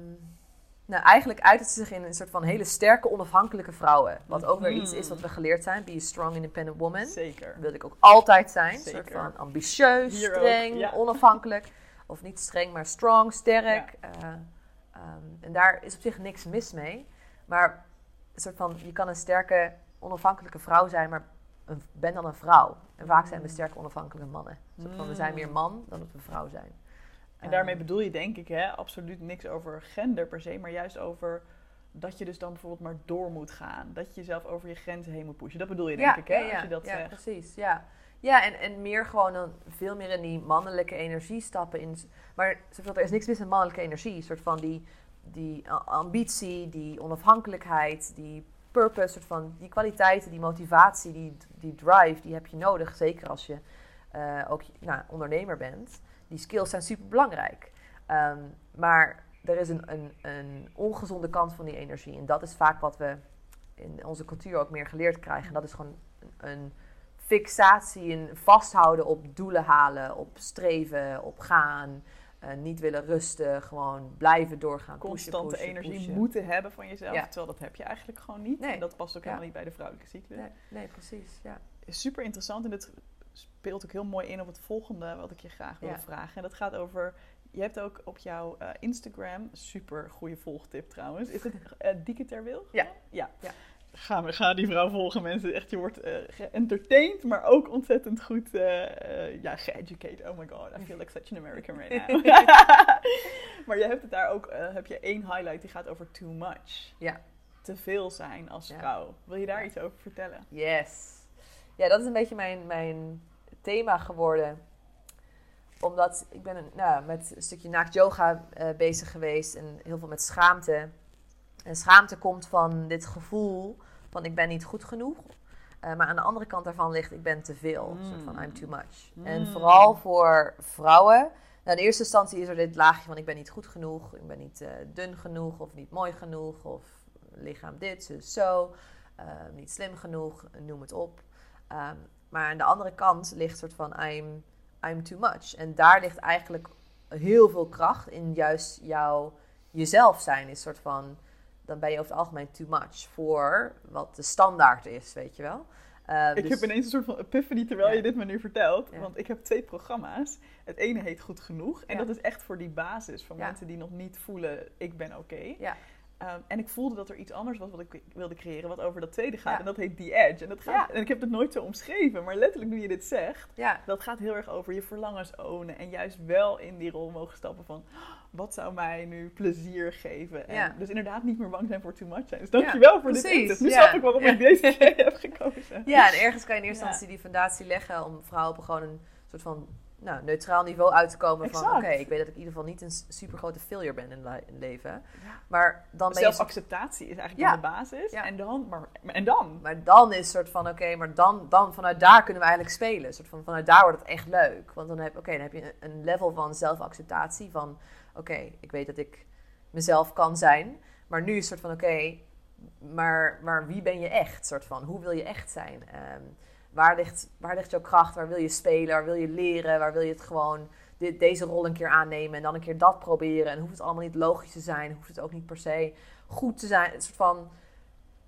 nou, eigenlijk uit het zich in een soort van hele sterke, onafhankelijke vrouwen. Wat ook weer iets is wat we geleerd zijn: be a strong, independent woman. Zeker. Dat wil ik ook altijd zijn. Een soort Zeker. van ambitieus, Hier streng, ja. onafhankelijk. Of niet streng, maar strong, sterk. Eh, ehm, en daar is op zich niks mis mee. Maar een soort van, je kan een sterke, onafhankelijke vrouw zijn, maar een, ben dan een vrouw. En vaak zijn we Mm. sterke, onafhankelijke mannen. Soort van, we zijn meer man dan dat we vrouw zijn. En daarmee Ehm, bedoel je denk ik hè, absoluut niks over gender per se, maar juist over dat je dus dan bijvoorbeeld maar door moet gaan. Dat je jezelf over je grenzen heen moet pushen. Dat bedoel je denk ik hè, ja, als je dat ja, zegt. precies. Ja, ja en, en meer gewoon dan veel meer in die mannelijke energie stappen. In, maar er is niks mis met mannelijke energie. Een soort van die, die ambitie, die onafhankelijkheid, die purpose, soort van die kwaliteiten, die motivatie, die, die drive, die heb je nodig. Zeker als je eh, ook nou, ondernemer bent. Die skills zijn super belangrijk. maar er is een, een, een ongezonde kant van die energie. En dat is vaak wat we in onze cultuur ook meer geleerd krijgen. En dat is gewoon een fixatie, een vasthouden op doelen halen, op streven, op gaan. eh, niet willen rusten, gewoon blijven doorgaan. Constante pushen, energie pushen. moeten hebben van jezelf, Ja. terwijl dat heb je eigenlijk gewoon niet. Nee. En dat past ook Ja. helemaal niet bij de vrouwelijke cyclus. Nee, nee, precies. Ja. Super interessant en dit speelt ook heel mooi in op het volgende wat ik je graag wil vragen. En dat gaat over, je hebt ook op jouw eh, Instagram, super goede volgtip trouwens, is het eh Dieke? Ja. ja. Ga, ga die vrouw volgen, mensen. Echt, je wordt geëntertained, maar ook ontzettend goed eh, ja, geeducated. Oh my god, I feel like such an American right now. maar je hebt het daar ook, heb je één highlight die gaat over too much. Ja. Te veel zijn als Ja. vrouw. Wil je daar Ja. iets over vertellen? Yes. Ja, dat is een beetje mijn, mijn thema geworden. Omdat ik ben een, nou, met een stukje naakt yoga bezig geweest en heel veel met schaamte. En schaamte komt van dit gevoel van ik ben niet goed genoeg. Eh, maar aan de andere kant daarvan ligt ik ben te veel. Een soort van Mm. I'm too much. Mm. En vooral voor vrouwen. Nou, in eerste instantie is er dit laagje van ik ben niet goed genoeg. Ik ben niet eh, dun genoeg of niet mooi genoeg. Of lichaam dit, zus zo, eh, niet slim genoeg, noem het op. Ehm, maar aan de andere kant ligt soort van I'm, I'm too much. En daar ligt eigenlijk heel veel kracht in juist jouw jezelf zijn. Is soort van, dan ben je over het algemeen too much voor wat de standaard is, weet je wel. Uh, ik dus- heb ineens een soort van epiphany terwijl Ja. je dit me nu vertelt. Ja. Want ik heb twee programma's. Het ene heet Goed Genoeg. En Ja. dat is echt voor die basis van mensen die nog niet voelen, ik ben oké. Ja. Ehm, en ik voelde dat er iets anders was wat ik wilde creëren, wat over dat tweede gaat. En dat heet The Edge. En, dat gaat, en ik heb het nooit zo omschreven, maar letterlijk nu je dit zegt, ja, dat gaat heel erg over je verlangens ownen. En juist wel in die rol mogen stappen van, "Oh, wat zou mij nu plezier geven? En Ja. Dus inderdaad niet meer bang zijn voor too much zijn. Dus dankjewel voor dit inzicht. Nu snap ik waarom ik deze twee heb gekozen. Ja, en ergens kan je in eerste instantie die fundatie leggen om vrouwen op gewoon een soort van nou, neutraal niveau uit te komen. Van oké, ik weet dat ik in ieder geval niet een super grote failure ben in, het leven. Ja. Maar dan. Zelfacceptatie is eigenlijk Ja. de basis. Ja. En dan, maar, en dan? Maar dan is soort van oké, maar dan, dan vanuit daar kunnen we eigenlijk spelen. Soort van, vanuit daar wordt het echt leuk. Want dan heb, oké, dan heb je een level van zelfacceptatie van oké, ik weet dat ik mezelf kan zijn. Maar nu is het soort van oké, maar, maar wie ben je echt? Soort van, hoe wil je echt zijn? Ehm, waar, ligt, waar ligt jouw kracht? Waar wil je spelen? Waar wil je leren? Waar wil je het gewoon dit, deze rol een keer aannemen en dan een keer dat proberen? En hoeft het allemaal niet logisch te zijn? Hoeft het ook niet per se goed te zijn? Een soort van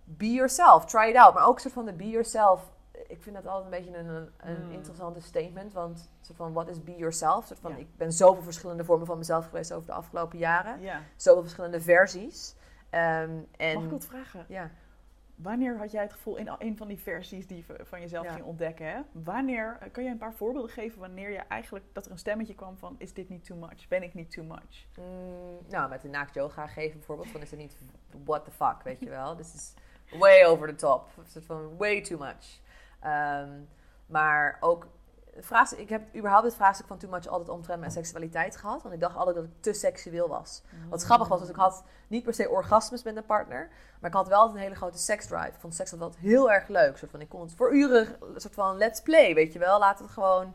be yourself, try it out. Maar ook een soort van de be yourself. Ik vind dat altijd een beetje een, een, Hmm. interessante statement. Want soort van, what is be yourself? Soort van, Ja. Ik ben zoveel verschillende vormen van mezelf geweest over de afgelopen jaren. Ja. Zoveel verschillende versies. Ehm, en, Mag ik wat vragen? Ja. Wanneer had jij het gevoel in een van die versies die je van jezelf ging ontdekken? Hè? Wanneer, eh, kan je een paar voorbeelden geven wanneer je eigenlijk dat er een stemmetje kwam van is dit niet too much? Ben ik niet too much? Mm, nou, met de naakt yoga geven bijvoorbeeld. Van is het niet what the fuck, weet je wel. This is way over the top. Een soort van way too much. Ehm, maar ook, vraagstuk, ik heb überhaupt het vraagstuk van too much altijd omtrent mijn seksualiteit gehad. Want ik dacht altijd dat ik te seksueel was. Wat grappig was, dus ik had niet per se orgasmes met een partner. Maar ik had wel altijd een hele grote seksdrive. Ik vond seks altijd heel erg leuk. Soort van, ik kon het voor uren, een soort van let's play, weet je wel. Laat het gewoon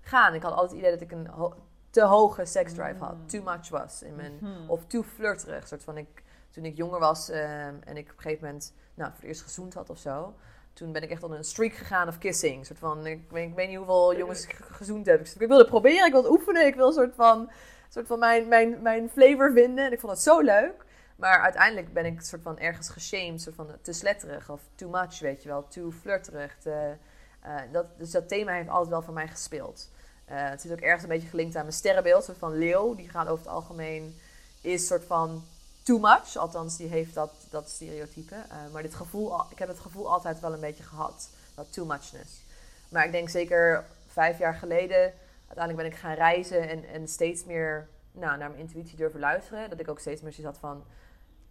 gaan. Ik had altijd het idee dat ik een ho- te hoge seksdrive had. Mm. Too much was in mijn... Mhm. Of too flirterig. Soort van ik, toen ik jonger was ehm, en ik op een gegeven moment nou, voor het eerst gezoend had of zo. Toen ben ik echt op een streak gegaan of kissing. Soort van, ik, weet, ik weet niet hoeveel jongens ik ge- gezoend heb. Ik, wilde proberen, ik wilde oefenen. Ik wil soort van, soort van mijn, mijn, mijn flavor vinden. En ik vond het zo leuk. Maar uiteindelijk ben ik soort van ergens geshamed. Soort van te sletterig of too much, weet je wel. Too flirterig. Te, eh, dat, dus dat thema heeft altijd wel voor mij gespeeld. Eh, het is ook ergens een beetje gelinkt aan mijn sterrenbeeld. Soort van leeuw. Die gaat over het algemeen... Is soort van too much. Althans, die heeft dat, dat stereotype. Eh, maar dit gevoel, ik heb het gevoel altijd wel een beetje gehad. Dat too muchness. Maar ik denk zeker vijf jaar geleden... Uiteindelijk ben ik gaan reizen en, en steeds meer nou, naar mijn intuïtie durven luisteren. Dat ik ook steeds meer zoiets had van...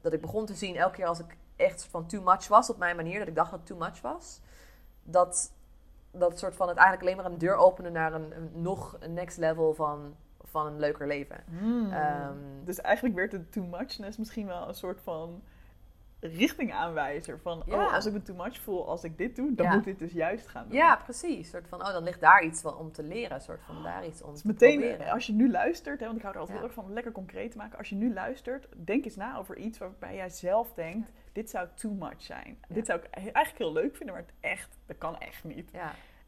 Dat ik begon te zien, elke keer als ik echt van too much was op mijn manier... Dat ik dacht dat too much was. Dat, dat soort van het eigenlijk alleen maar een deur opende naar een, een nog een next level van, van een leuker leven. Hmm. Ehm, dus eigenlijk werd de too muchness misschien wel een soort van richtingaanwijzer. Van, Ja. oh, als ik me too much voel, als ik dit doe, dan Ja. moet dit dus juist gaan doen. Ja, precies. Soort van, oh, dan ligt daar iets van om te leren. Soort van daar iets om Dus te meteen, proberen. als je nu luistert, hè, want ik hou er altijd Ja. heel erg van lekker concreet te maken. Als je nu luistert, denk eens na over iets waarbij jij zelf denkt, dit zou too much zijn. Dit zou ik eigenlijk heel leuk vinden, maar het echt, dat kan echt niet.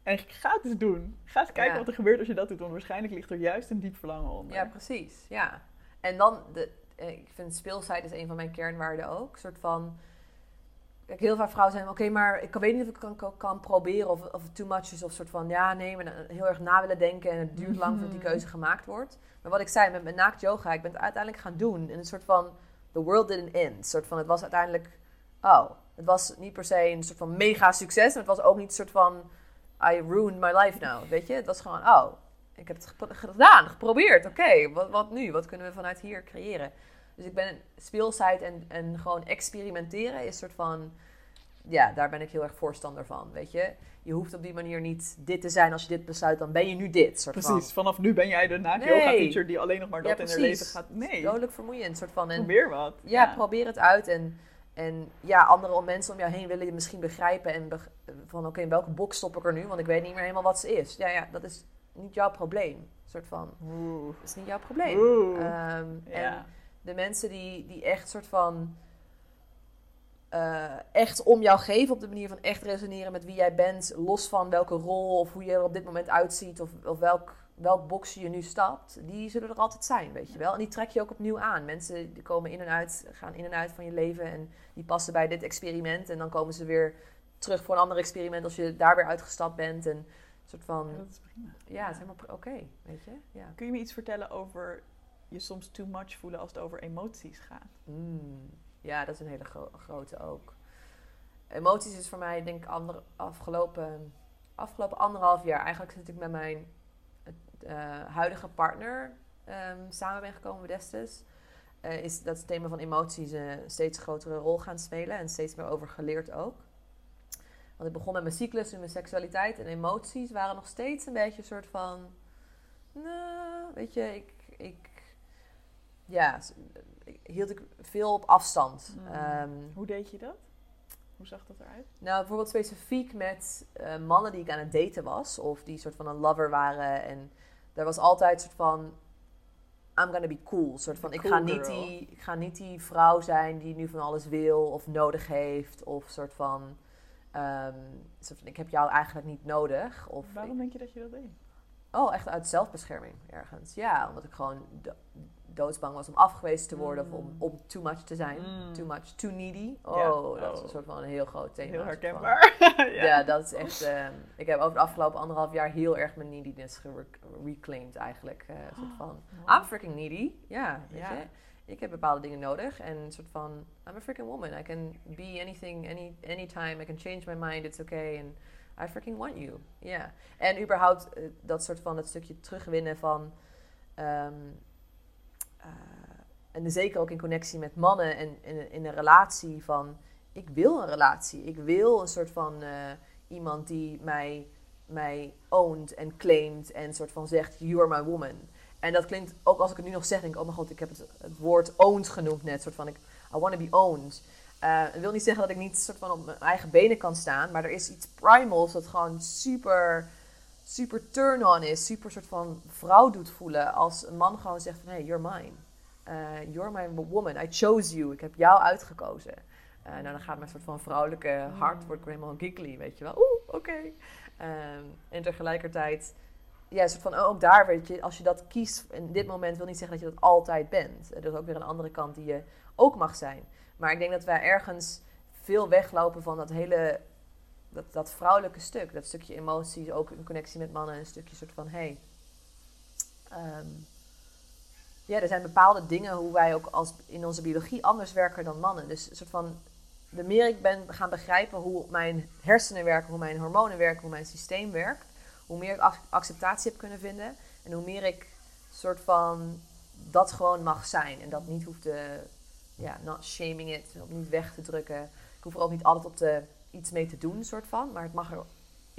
En ga het eens doen. Ga eens kijken Ja. wat er gebeurt als je dat doet, want waarschijnlijk ligt er juist een diep verlangen onder. ja, precies. Ja. En dan, de, eh, ik vind speelsheid is een van mijn kernwaarden ook. Een soort van, kijk, heel vaak vrouwen zijn, oké, maar ik weet niet of ik kan, kan, kan proberen of, of het too much is. Of soort van, ja, nee, maar heel erg na willen denken en het duurt lang voordat die Mhm. keuze gemaakt wordt. Maar wat ik zei, met mijn naakt yoga, ik ben het uiteindelijk gaan doen. In een soort van, the world didn't end. Een soort van, het was uiteindelijk, oh, het was niet per se een soort van mega succes. Maar het was ook niet een soort van, I ruined my life now, weet je. Het was gewoon, oh, ik heb het gedaan, geprobeerd. Oké, wat, wat nu? Wat kunnen we vanuit hier creëren? Dus ik ben speelsheid en, en gewoon experimenteren is een soort van... Ja, daar ben ik heel erg voorstander van, weet je. Je hoeft op die manier niet dit te zijn. Als je dit besluit, dan ben je nu dit. Soort Precies, vanaf nu ben jij de naakt Nee. yoga teacher die alleen nog maar Ja, dat in haar leven gaat. Nee, dodelijk vermoeiend, soort van. En, probeer wat. ja, probeer het uit. En, en ja, andere mensen om jou heen willen je misschien begrijpen. En beg- van, oké, in welke box stop ik er nu? Want ik weet niet meer helemaal wat ze is. Ja, ja, dat is niet jouw probleem. Een soort van, Oeh. dat is niet jouw probleem. Oeh. Ehm, En de mensen die, die echt soort van eh, echt om jou geven op de manier van echt resoneren met wie jij bent, los van welke rol of hoe je er op dit moment uitziet of, of welk, welk box je nu stapt, die zullen er altijd zijn, weet je wel. En die trek je ook opnieuw aan. Mensen die komen in en uit, gaan in en uit van je leven en die passen bij dit experiment en dan komen ze weer terug voor een ander experiment als je daar weer uitgestapt bent en een soort van, Ja, dat is prima. ja, het is helemaal oké, weet je. Ja. Kun je me iets vertellen over je soms too much voelen als het over emoties gaat? Mm, ja, dat is een hele gro- grote ook. Emoties is voor mij, denk ik, ander, afgelopen, afgelopen anderhalf jaar. Eigenlijk zit ik met mijn eh, huidige partner ehm, samen ben gekomen destijds. eh, is dat het thema van emoties een steeds grotere rol gaan spelen en steeds meer over geleerd ook. Want ik begon met mijn cyclus en mijn seksualiteit en emoties waren nog steeds een beetje een soort van. Nou, weet je, ik, ik ja, hield ik veel op afstand. Mm. Ehm, Hoe deed je dat? Hoe zag dat eruit? nou, bijvoorbeeld specifiek met eh, mannen die ik aan het daten was, of die soort van een lover waren. En daar was altijd een soort van. I'm gonna be cool. Soort van, ik, cool ga niet girl. die, ik ga niet die vrouw zijn die nu van alles wil of nodig heeft. Of soort van. ehm, soort van ik heb jou eigenlijk niet nodig. Of Waarom denk je dat je dat deed? Oh, echt uit zelfbescherming ergens. Ja, omdat ik gewoon doodsbang was om afgewezen te worden of om, Mm. om too much te zijn. Mm. Too much, too needy. Oh, Ja. dat is Oh. een soort van een heel groot thema. Heel herkenbaar. Ja. dat is echt... ehm, ik heb over de afgelopen anderhalf jaar heel erg mijn neediness gereclaimed eigenlijk. Eh, een soort van, I'm freaking needy. Ja, weet Ja. je. Ik heb bepaalde dingen nodig en een soort van, I'm a freaking woman. I can be anything, any, anytime. I can change my mind, it's okay. And I freaking want you. Ja. En überhaupt eh, dat soort van, dat stukje terugwinnen van... ehm, eh, en zeker ook in connectie met mannen en in, een relatie van... Ik wil een relatie. Ik wil een soort van eh, iemand die mij, mij owned en claimt en soort van zegt, you are my woman. En dat klinkt, ook als ik het nu nog zeg, denk oh mijn god, ik heb het, woord owned genoemd net. soort van, ik, I want to be owned. Eh, dat wil niet zeggen dat ik niet soort van op mijn eigen benen kan staan, maar er is iets primals dat gewoon super, super turn-on is. Super soort van vrouw doet voelen als een man gewoon zegt van, hey, you're mine. Eh, you're my woman, I chose you, ik heb jou uitgekozen. Eh, nou, dan gaat mijn soort van vrouwelijke hart, wordt helemaal giggly, weet je wel. Oeh, oké. Ehm, en tegelijkertijd, ja, soort van, ook daar, weet je, als je dat kiest in dit moment, wil niet zeggen dat je dat altijd bent. Er is ook weer een andere kant die je ook mag zijn. Maar ik denk dat wij ergens veel weglopen van dat hele, dat, dat vrouwelijke stuk. Dat stukje emoties, ook in connectie met mannen. Een stukje soort van, hey, ehm, ja, er zijn bepaalde dingen hoe wij ook als in onze biologie anders werken dan mannen. Dus een soort van, de meer ik ben gaan begrijpen hoe mijn hersenen werken, hoe mijn hormonen werken, hoe mijn systeem werkt, hoe meer ik ac- acceptatie heb kunnen vinden en hoe meer ik soort van dat gewoon mag zijn en dat niet hoeft te, ja, not shaming it, niet weg te drukken. Ik hoef er ook niet altijd op te, iets mee te doen, soort van, maar het mag er in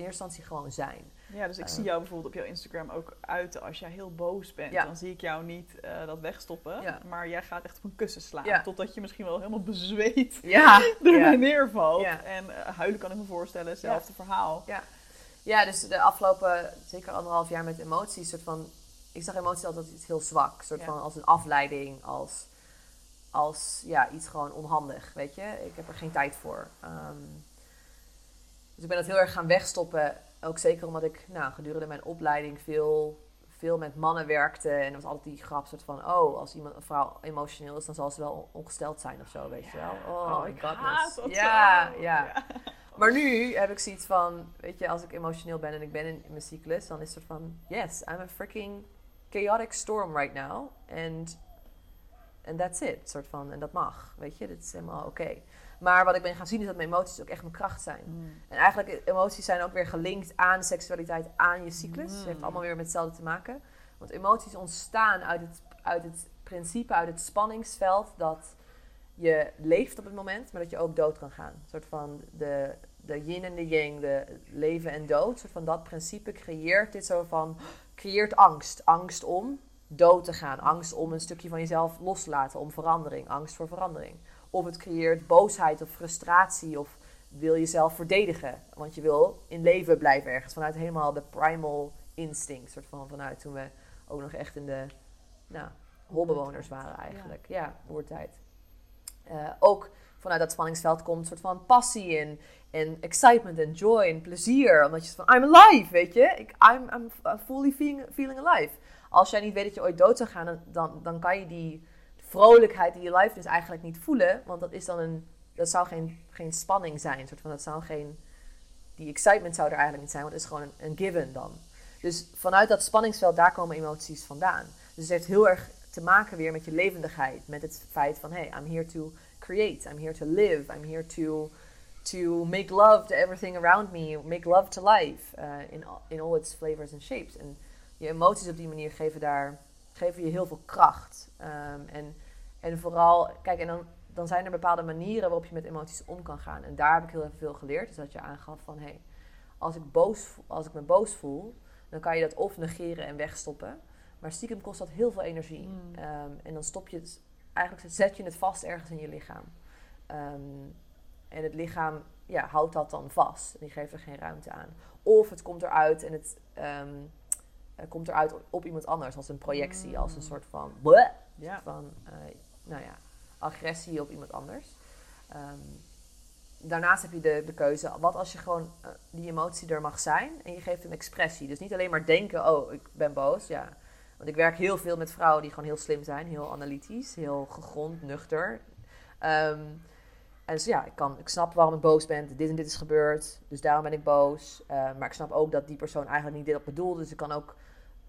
eerste instantie gewoon zijn. Ja, dus ik Eh. zie jou bijvoorbeeld op jouw Instagram ook uiten als jij heel boos bent. Ja. Dan zie ik jou niet eh, dat wegstoppen, Ja. maar jij gaat echt op een kussen slaan. Ja. Totdat je misschien wel helemaal bezweet Ja, ja. neervalt. Ja. En eh, huilen kan ik me voorstellen, hetzelfde verhaal. Ja, dus de afgelopen zeker anderhalf jaar met emoties, soort van, ik zag emoties altijd als iets heel zwak, soort Ja. van als een afleiding, als, als ja, iets gewoon onhandig, weet je. Ik heb er geen tijd voor. Ehm, dus ik ben dat heel erg gaan wegstoppen, ook zeker omdat ik nou, gedurende mijn opleiding veel, veel met mannen werkte en er was altijd die grap soort van, oh, als iemand een vrouw emotioneel is, dan zal ze wel ongesteld zijn of zo, weet je wel. Oh, my ik goodness. haat dat ja, ja. Maar nu heb ik zoiets van, weet je, als ik emotioneel ben en ik ben in, mijn cyclus, dan is het soort van, yes, I'm a freaking chaotic storm right now. And, and that's it, soort van, en dat mag, weet je, dit is helemaal oké. Maar wat ik ben gaan zien is dat mijn emoties ook echt mijn kracht zijn. Mm. En eigenlijk, emoties zijn ook weer gelinkt aan seksualiteit, aan je cyclus. Het heeft Mm. allemaal weer met hetzelfde te maken. Want emoties ontstaan uit het, uit het principe, uit het spanningsveld dat je leeft op het moment, maar dat je ook dood kan gaan. Een soort van de, de yin en de yang, de leven en dood. Een soort van dat principe creëert dit zo van, creëert angst. Angst om dood te gaan. Angst om een stukje van jezelf los te laten, om verandering. Angst voor verandering. Of het creëert boosheid of frustratie of wil jezelf verdedigen. Want je wil in leven blijven ergens. Vanuit helemaal de primal instinct. Soort van vanuit toen we ook nog echt in de nou, holbewoners waren eigenlijk. Ja, oertijd. Eh, ook vanuit dat spanningsveld komt een soort van passie en, en excitement en joy en plezier. Omdat je van, I'm alive, weet je. Ik, I'm, I'm fully feeling, feeling alive. Als jij niet weet dat je ooit dood zou gaan, dan, dan, dan kan je die vrolijkheid die je life dus eigenlijk niet voelen. Want dat is dan een, dat zou geen, geen spanning zijn. Soort van, dat zou geen, die excitement zou er eigenlijk niet zijn, want het is gewoon een, given dan. Dus vanuit dat spanningsveld, daar komen emoties vandaan. Dus het heeft heel erg te maken weer met je levendigheid. Met het feit van, hey, I'm here to create. I'm here to live. I'm here to, to make love to everything around me. Make love to life uh, in, in all its flavors and shapes. En je emoties op die manier geven, daar, geven je heel veel kracht. Um, en, en vooral, kijk, en dan, dan zijn er bepaalde manieren waarop je met emoties om kan gaan. En daar heb ik heel erg veel geleerd. Dus dat je aangaf van, hé, hey, als, ik boos, als ik me boos voel, dan kan je dat of negeren en wegstoppen. Maar stiekem kost dat heel veel energie. Mm. Um, en dan stop je het, eigenlijk zet je het vast ergens in je lichaam. Um, en het lichaam ja, houdt dat dan vast. En die geeft er geen ruimte aan. Of het komt eruit en het um, komt eruit op iemand anders als een projectie, mm. als een soort van, bleh, ja. van uh, nou ja, agressie op iemand anders. daarnaast heb je de, de keuze, wat als je gewoon uh, die emotie er mag zijn en je geeft een expressie. Dus niet alleen maar denken, oh, ik ben boos, ja want ik werk heel veel met vrouwen die gewoon heel slim zijn, heel analytisch, heel gegrond, nuchter. Um, en dus ja, ik, kan, ik snap waarom ik boos ben. Dit en dit is gebeurd, dus daarom ben ik boos. Uh, maar ik snap ook dat die persoon eigenlijk niet dit op bedoelde. Dus ik kan ook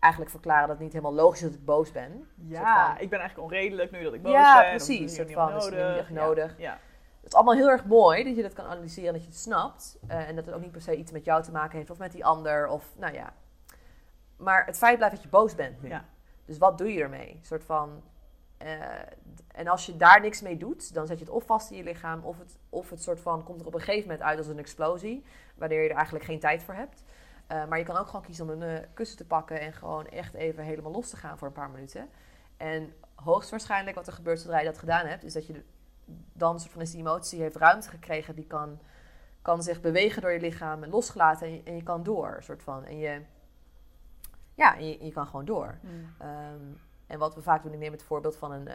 eigenlijk verklaren dat het niet helemaal logisch is dat ik boos ben. Ja, van, ik ben eigenlijk onredelijk nu dat ik boos ja, ben. Ja, precies. Is van, nodig. niet nodig. Ja, Het is allemaal heel erg mooi dat je dat kan analyseren en dat je het snapt. Uh, en dat het ook niet per se iets met jou te maken heeft of met die ander. Of, nou ja, maar het feit blijft dat je boos bent nu. Ja. Dus wat doe je ermee? Een soort van. Uh, en als je daar niks mee doet, dan zet je het of vast in je lichaam, of het, of het soort van komt er op een gegeven moment uit als een explosie, waardoor je er eigenlijk geen tijd voor hebt. Uh, maar je kan ook gewoon kiezen om een uh, kussen te pakken en gewoon echt even helemaal los te gaan voor een paar minuten. En hoogstwaarschijnlijk wat er gebeurt zodra je dat gedaan hebt, is dat je dan een soort van is die emotie heeft ruimte gekregen, die kan, kan zich bewegen door je lichaam en losgelaten en je, en je kan door. Soort van. En je, ja, en je, je kan gewoon door. Mm. Ehm, en wat we vaak doen, ik neem het voorbeeld van een... Uh,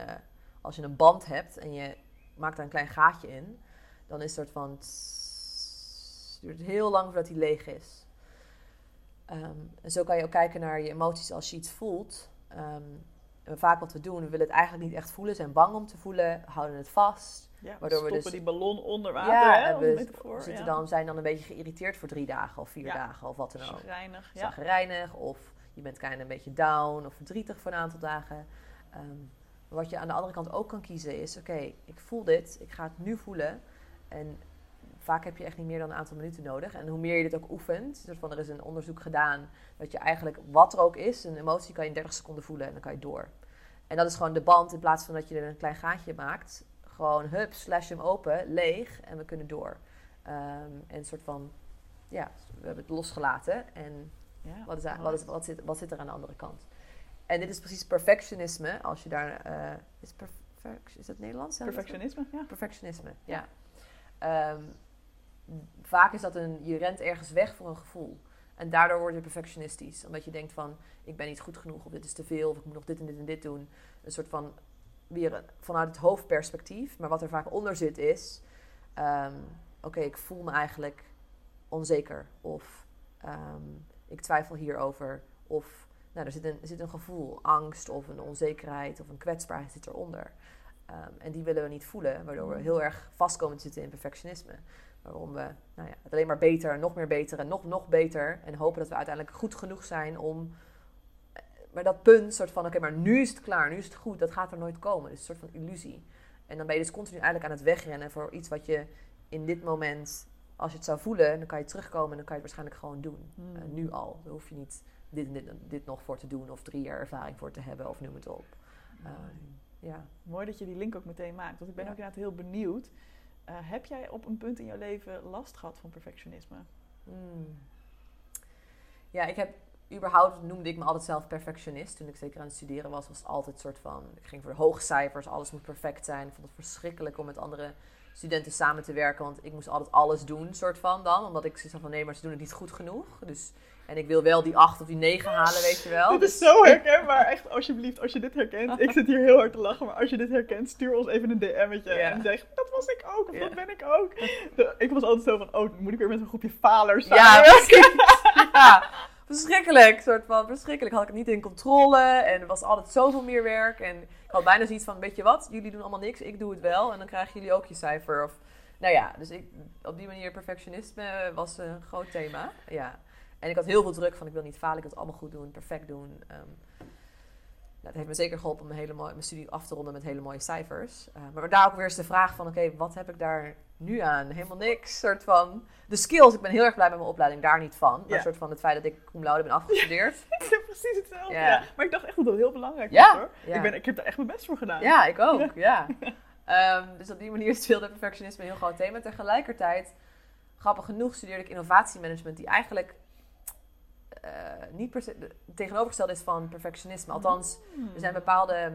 als je een band hebt en je maakt daar een klein gaatje in... dan is het soort van... het duurt heel lang voordat hij leeg is. Um, en zo kan je ook kijken naar je emoties als je iets voelt. Um, en vaak wat we doen, we willen het eigenlijk niet echt voelen, zijn bang om te voelen, houden het vast. Ja, waardoor we, dus, die ballon onder water. Ja, hè, we zitten ja. dan, zijn dan een beetje geïrriteerd voor drie dagen of vier dagen of wat dan ook. Zagrijnig. Ja. Zagrijnig of je bent kind een beetje down of verdrietig voor een aantal dagen. Um, wat je aan de andere kant ook kan kiezen is: oké, ik voel dit, ik ga het nu voelen. En vaak heb je echt niet meer dan een aantal minuten nodig. En hoe meer je dit ook oefent, soort van, er is een onderzoek gedaan dat je eigenlijk, wat er ook is, een emotie kan je in 30 seconden voelen en dan kan je door. En dat is gewoon de band, in plaats van dat je er een klein gaatje maakt, gewoon hup, slash hem open, leeg en we kunnen door. Um, en een soort van, ja, we hebben het losgelaten en ja, wat, is, wat, is, wat, zit, wat zit er aan de andere kant? En dit is precies perfectionisme. Als je daar. Uh, is, perfect, is het Nederlands? Perfectionisme, ja. Perfectionisme, ja. Um, vaak is dat een. Je rent ergens weg voor een gevoel. En daardoor word je perfectionistisch. Omdat je denkt van: ik ben niet goed genoeg, of dit is te veel, of ik moet nog dit en dit en dit doen. Een soort van. Weer vanuit het hoofdperspectief. Maar wat er vaak onder zit is: um, oké, ik voel me eigenlijk onzeker. Of. Um, ik twijfel hierover. Of nou, er, zit een, er zit een gevoel, angst of een onzekerheid of een kwetsbaarheid zit eronder. Um, en die willen we niet voelen, waardoor we mm. heel erg vast komen te zitten in perfectionisme. Waarom we nou ja, het alleen maar beter, nog meer beter en nog, nog beter. En hopen dat we uiteindelijk goed genoeg zijn om. Eh, maar dat punt, soort van, oké, maar nu is het klaar, nu is het goed, dat gaat er nooit komen. Het is een soort van illusie. En dan ben je dus continu eigenlijk aan het wegrennen voor iets wat je in dit moment als je het zou voelen, dan kan je terugkomen en dan kan je het waarschijnlijk gewoon doen. Hmm. Uh, nu al. Daar hoef je niet dit en dit, dit, nog voor te doen of drie jaar ervaring voor te hebben of noem het op. Uh, ja. Mooi dat je die link ook meteen maakt. Want ik ben ook inderdaad heel benieuwd. Uh, heb jij op een punt in jouw leven last gehad van perfectionisme? Hmm. Ja, ik heb überhaupt noemde ik me altijd zelf perfectionist. Toen ik zeker aan het studeren was, was het altijd een soort van... Ik ging voor hoge cijfers, alles moet perfect zijn. Ik vond het verschrikkelijk om met anderen studenten samen te werken. Want ik moest altijd alles doen, soort van dan. Omdat ik had van nee, maar ze doen het niet goed genoeg. Dus, en ik wil wel die acht of die negen halen, weet je wel. Dit is Dus- zo herkenbaar. Echt, alsjeblieft, als je dit herkent. Ik zit hier heel hard te lachen, maar als je dit herkent, stuur ons even een DM'tje. En zeg, dat was ik ook, of dat ben ik ook. De- ik was altijd zo van, oh, moet ik weer met een groepje falers zijn? Ja, ja, verschrikkelijk. Soort van verschrikkelijk. Had ik het niet in controle en er was altijd zoveel meer werk. En ik had bijna zoiets van, weet je wat, jullie doen allemaal niks, ik doe het wel. En dan krijgen jullie ook je cijfer. Of, nou ja, dus ik, op die manier perfectionisme was een groot thema. Ja. En ik had heel veel druk van, ik wil niet falen, ik wil het allemaal goed doen, perfect doen. Nou, het heeft me zeker geholpen om mijn, hele mooie, mijn studie af te ronden met hele mooie cijfers. Eh, maar daar ook weer eens de vraag van, oké, wat heb ik daar nu aan? Helemaal niks. Soort van, de skills, ik ben heel erg blij met mijn opleiding, daar niet van. Maar Ja. soort van het feit dat ik cum laude ben afgestudeerd. Ik heb precies hetzelfde. Ja. Ja. Maar ik dacht echt dat dat heel belangrijk Ja, was hoor. ja. Ik, ben, ik heb er echt mijn best voor gedaan. Ja, ik ook, ja. Ehm, dus op die manier speelde perfectionisme een heel groot thema. Tegelijkertijd, grappig genoeg, studeerde ik innovatiemanagement, die eigenlijk eh, niet per se de- tegenovergesteld is van perfectionisme. Althans, Hmm. er zijn bepaalde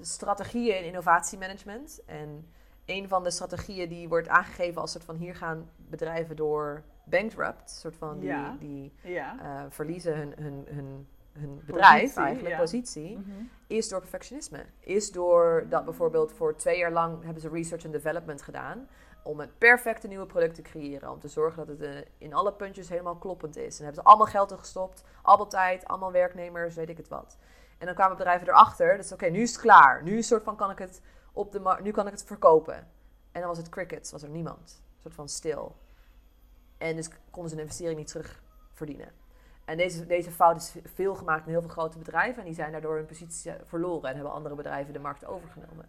strategieën in innovatiemanagement. En een van de strategieën die wordt aangegeven als soort van hier gaan bedrijven door bankrupt, soort van die, Ja. die Ja. eh, verliezen hun, hun, hun, hun bedrijf Positie, eigenlijk, ja. positie Mhm. is door perfectionisme. Is door dat bijvoorbeeld voor twee jaar lang hebben ze research en development gedaan. Om het perfecte nieuwe product te creëren. Om te zorgen dat het eh, in alle puntjes helemaal kloppend is. En hebben ze allemaal geld in gestopt. Allemaal tijd, allemaal werknemers, weet ik het wat. En dan kwamen bedrijven erachter. Dus oké, nu is het klaar. Nu soort van kan ik het op de nu kan ik het verkopen. En dan was het crickets, was er niemand. Een soort van stil. En dus konden ze een investering niet terug verdienen. En deze, deze fout is veel gemaakt in heel veel grote bedrijven. En die zijn daardoor hun positie verloren. En hebben andere bedrijven de markt overgenomen.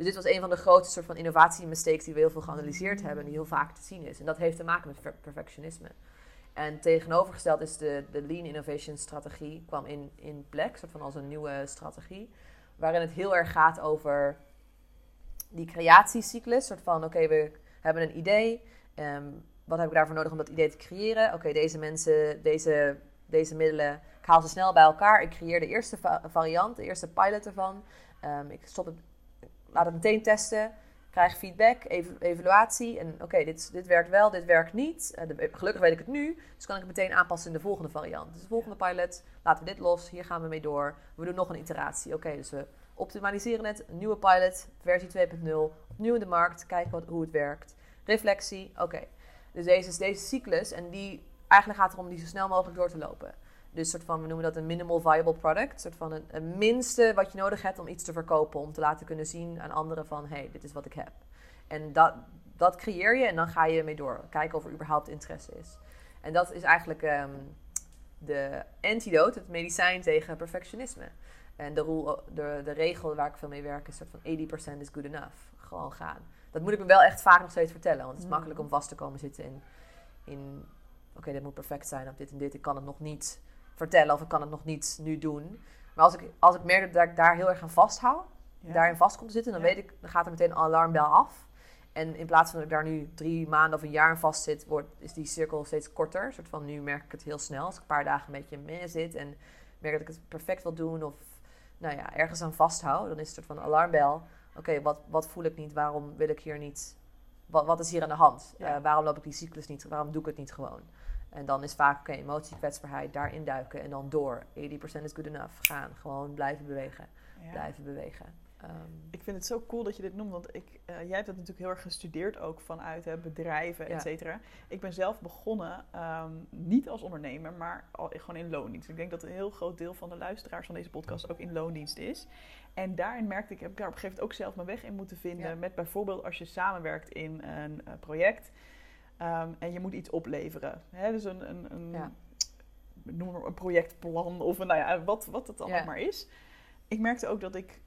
Dus dit was een van de grootste soort van innovatie-mistakes die we heel veel geanalyseerd hebben. En die heel vaak te zien is. En dat heeft te maken met per- perfectionisme. En tegenovergesteld is de, de Lean Innovation strategie. kwam in, in plek, soort van als een nieuwe strategie. Waarin het heel erg gaat over die creatiecyclus. soort van, oké, we hebben een idee. ehm, wat heb ik daarvoor nodig om dat idee te creëren? Oké, deze mensen, deze, deze middelen, ik haal ze snel bij elkaar. Ik creëer de eerste va- variant, de eerste pilot ervan. Ehm, ik stop het, laat het meteen testen. Krijg feedback, ev- evaluatie. En oké, dit, dit werkt wel, dit werkt niet. Eh, gelukkig weet ik het nu, dus kan ik het meteen aanpassen in de volgende variant. Dus de volgende pilot, laten we dit los, hier gaan we mee door. We doen nog een iteratie. Oké, dus we optimaliseren het. Een nieuwe pilot, versie 2.0. Opnieuw in de markt, kijken wat, hoe het werkt. Reflectie, oké. Dus deze, deze cyclus, en die eigenlijk gaat het erom die zo snel mogelijk door te lopen. Dus soort van, we noemen dat een minimal viable product. soort van een, een minste wat je nodig hebt om iets te verkopen. Om te laten kunnen zien aan anderen van, hé, hey, dit is wat ik heb. En dat, dat creëer je en dan ga je mee door. Kijken of er überhaupt interesse is. En dat is eigenlijk ehm, de antidote, het medicijn tegen perfectionisme. En de, rule, de, de regel waar ik veel mee werk is soort van 80% is good enough. Gewoon gaan. Dat moet ik me wel echt vaak nog steeds vertellen. Want het is Mm. makkelijk om vast te komen zitten in... in Oké, dit moet perfect zijn of dit en dit. Ik kan het nog niet vertellen of ik kan het nog niet nu doen. Maar als ik, als ik merk dat ik daar heel erg aan vasthoud... Ja. daarin vast komt te zitten... dan Ja. weet ik, dan gaat er meteen een alarmbel af. En in plaats van dat ik daar nu drie maanden of een jaar in vast zit... Wordt, is die cirkel steeds korter. Een soort van, nu merk ik het heel snel. Als ik een paar dagen een beetje mee zit... en merk dat ik het perfect wil doen... of nou ja, ergens aan vasthoud... dan is het een soort van alarmbel. Oké, wat, wat voel ik niet? Waarom wil ik hier niet... Wat, wat is hier aan de hand? Ja. Eh, waarom loop ik die cyclus niet? Waarom doe ik het niet gewoon? En dan is vaak, oké, emotie, kwetsbaarheid, daarin duiken en dan door. 80% is good enough. Gaan, gewoon blijven bewegen. Ja. Blijven bewegen. Ehm, Ik vind het zo cool dat je dit noemt, want ik, eh, jij hebt het natuurlijk heel erg gestudeerd ook vanuit hè, bedrijven, et cetera. Ik ben zelf begonnen, ehm, niet als ondernemer, maar al, gewoon in loondienst. Ik denk dat een heel groot deel van de luisteraars van deze podcast ook in loondienst is. En daarin merkte ik, heb ik daar op een gegeven moment ook zelf mijn weg in moeten vinden. Ja. Met bijvoorbeeld als je samenwerkt in een eh, project ehm, en je moet iets opleveren. Hè, dus een, een, een, Ja. noem maar een projectplan of een, nou ja, wat, wat het dan Ja. ook maar is. Ik merkte ook dat ik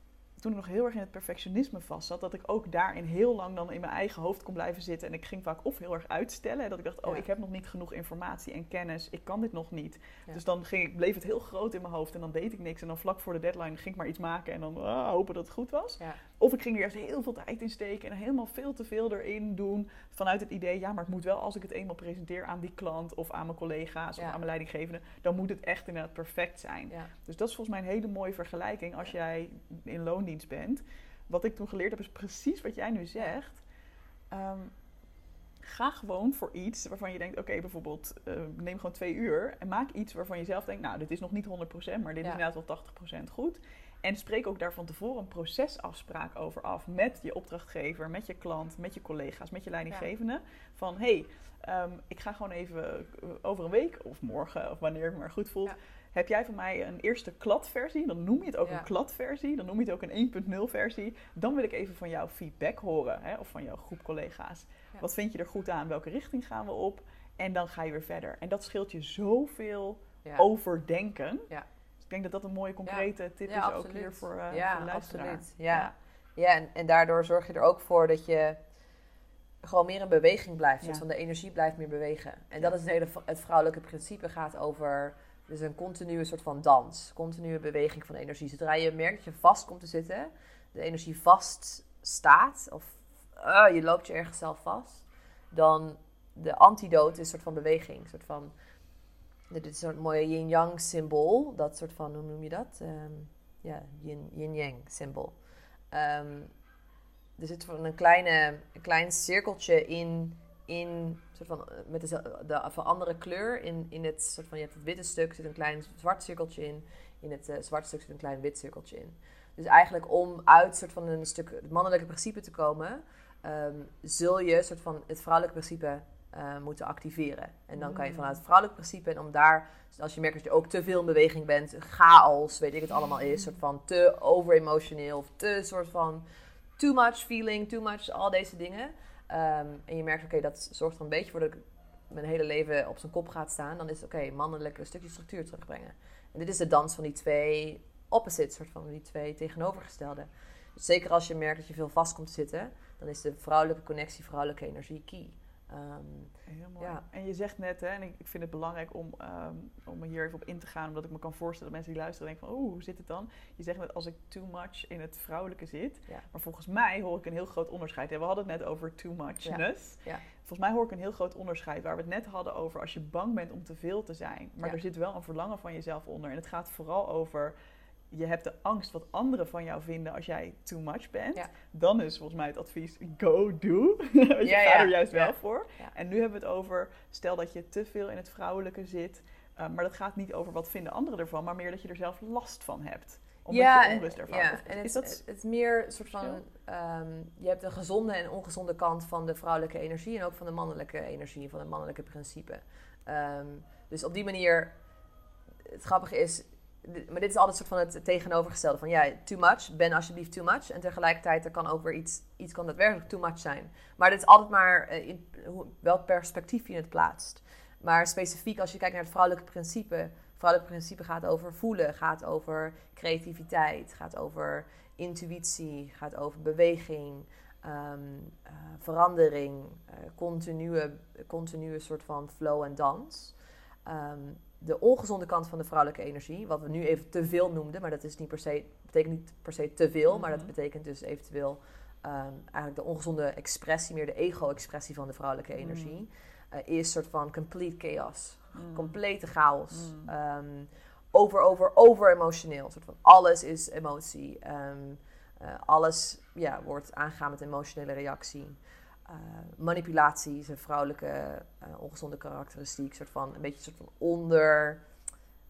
toen ik nog heel erg in het perfectionisme vast zat, dat ik ook daarin heel lang dan in mijn eigen hoofd kon blijven zitten. En ik ging vaak of heel erg uitstellen, dat ik dacht, oh, ik heb nog niet genoeg informatie en kennis, ik kan dit nog niet. Dus dan ging ik, bleef het heel groot in mijn hoofd en dan deed ik niks. En dan vlak voor de deadline ging ik maar iets maken en dan ah, hopen dat het goed was. Of ik ging er juist heel veel tijd in steken en helemaal veel te veel erin doen. Vanuit het idee, ja, maar ik moet wel als ik het eenmaal presenteer aan die klant of aan mijn collega's of aan mijn leidinggevende, dan moet het echt inderdaad perfect zijn. Ja. Dus dat is volgens mij een hele mooie vergelijking als jij in loondienst bent. Wat ik toen geleerd heb is precies wat jij nu zegt. ehm, ga gewoon voor iets waarvan je denkt, oké, bijvoorbeeld eh, neem gewoon twee uur en maak iets waarvan je zelf denkt, nou, dit is nog niet 100%, maar dit Ja. is inderdaad wel 80% goed. En spreek ook daar van tevoren een procesafspraak over af met je opdrachtgever, met je klant, met je collega's, met je leidinggevende. Van hey, ehm, ik ga gewoon even eh, over een week of morgen of wanneer ik me maar goed voelt. Ja. Heb jij van mij een eerste kladversie? Dan noem je het ook Ja. een kladversie. Dan noem je het ook een 1.0 versie. Dan wil ik even van jou feedback horen. Hè, of van jouw groep collega's. Wat vind je er goed aan? Welke richting gaan we op? En dan ga je weer verder. En dat scheelt je zoveel Ja. overdenken. Ja. Ik denk dat dat een mooie concrete tip Ja, is ook hier voor, eh ja, voor de luisteraar. absoluut. Ja, ja. en, en daardoor zorg je er ook voor dat je gewoon meer in beweging blijft. Dus van de energie blijft meer bewegen. En dat is het hele het vrouwelijke principe gaat over dus een continue soort van dans. Continue beweging van energie. Zodra je merkt dat je vast komt te zitten, de energie vast staat, of eh, je loopt je ergens zelf vast, dan de antidote is een soort van beweging. Een soort van, dit is een mooie yin-yang symbool. Dat soort van, hoe noem je dat? Ehm, ja, yin- yin-yang symbool. Ehm, er zit een, kleine, een klein cirkeltje in, in soort van, eh, met de, de, van andere kleur. In, in het soort van, je hebt het witte stuk, zit een klein zwart cirkeltje in. In het eh, zwarte stuk zit een klein wit cirkeltje in. Dus eigenlijk om uit soort van een stuk het mannelijke principe te komen, ehm, zul je soort van het vrouwelijke principe eh, moeten activeren. En dan kan je vanuit het vrouwelijke principe, en om daar, dus als je merkt dat je ook te veel in beweging bent, chaos, weet ik het allemaal is, soort van te over-emotioneel of te soort van too much feeling, too much, al deze dingen. Ehm, en je merkt, oké, dat zorgt er een beetje voor dat ik mijn hele leven op zijn kop gaat staan. Dan is het, oké, mannelijk een stukje structuur terugbrengen. En dit is de dans van die twee opposites, soort van die twee tegenovergestelde. Dus zeker als je merkt dat je veel vast komt te zitten, dan is de vrouwelijke connectie, vrouwelijke energie key. Ehm, Heel mooi. Ja. En je zegt net, hè, en ik, ik vind het belangrijk om, ehm, om hier even op in te gaan, omdat ik me kan voorstellen dat mensen die luisteren denken van, oeh, hoe zit het dan? Je zegt net, als ik too much in het vrouwelijke zit. Ja. Maar volgens mij hoor ik een heel groot onderscheid. hè. We hadden het net over too muchness. Ja. Volgens mij hoor ik een heel groot onderscheid waar we het net hadden over als je bang bent om te veel te zijn. Maar er zit wel een verlangen van jezelf onder. En het gaat vooral over, je hebt de angst wat anderen van jou vinden als jij too much bent. Ja. Dan is volgens mij het advies, go, do. Je, Ja, er juist wel voor. En nu hebben we het over, stel dat je te veel in het vrouwelijke zit. uh, maar dat gaat niet over wat vinden anderen ervan, maar meer dat je er zelf last van hebt. Omdat je onrust. Ja, Of en het, is dat... het, is meer soort van... ehm, je hebt een gezonde en ongezonde kant van de vrouwelijke energie... en ook van de mannelijke energie, van het mannelijke principe. Ehm, dus op die manier... Het grappige is... Maar dit is altijd soort van het tegenovergestelde van... Ja, too much, ben alsjeblieft too much. En tegelijkertijd, er kan ook weer iets... Iets kan daadwerkelijk too much zijn. Maar dit is altijd maar eh, in welk perspectief je het plaatst. Maar specifiek als je kijkt naar het vrouwelijke principe... Vrouwelijke principe gaat over voelen, gaat over creativiteit, gaat over intuïtie, gaat over beweging, ehm, eh, verandering, eh, continue, continue soort van flow en dans. Ehm, de ongezonde kant van de vrouwelijke energie, wat we nu even te veel noemden, maar dat is niet per se, betekent niet per se te veel, maar dat Mhm. betekent dus eventueel ehm, eigenlijk de ongezonde expressie, meer de ego-expressie van de vrouwelijke energie, eh, is soort van complete chaos Mm. complete chaos. Mm. Ehm, over, over, over emotioneel. Soort van alles is emotie. Ehm, eh, alles ja, wordt aangegaan met emotionele reactie. Eh, manipulatie is een vrouwelijke eh, ongezonde karakteristiek. Een soort van, een beetje een soort van onder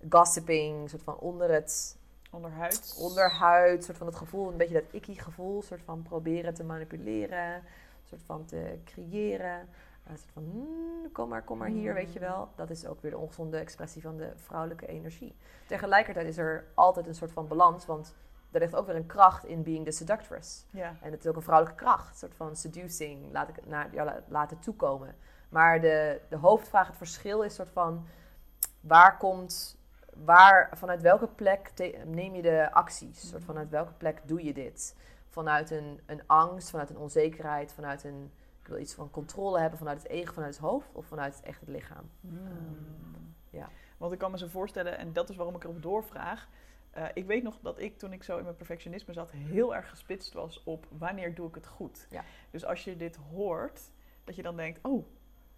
gossiping. Een soort van onder het onderhuid. Een soort van het gevoel, een beetje dat icky gevoel. Soort van proberen te manipuleren. Een soort van te creëren. Een soort van, hmm, kom maar, kom maar hier, weet je wel. Dat is ook weer de ongezonde expressie van de vrouwelijke energie. Tegelijkertijd is er altijd een soort van balans, want er ligt ook weer een kracht in being the seductress. Ja. En het is ook een vrouwelijke kracht, een soort van seducing, laat ik het naar jou la- laten toekomen. Maar de, de hoofdvraag, het verschil is soort van, waar komt, waar, vanuit welke plek te- neem je de acties? Een soort vanuit welke plek doe je dit? Vanuit een, een angst, vanuit een onzekerheid, vanuit een, ik wil iets van controle hebben, vanuit het ego, vanuit het hoofd of vanuit echt het lichaam? Mm. ja. Want ik kan me zo voorstellen, en dat is waarom ik erop doorvraag. Eh, ik weet nog dat ik toen ik zo in mijn perfectionisme zat, heel erg gespitst was op wanneer doe ik het goed. Ja. Dus als je dit hoort, dat je dan denkt, oh,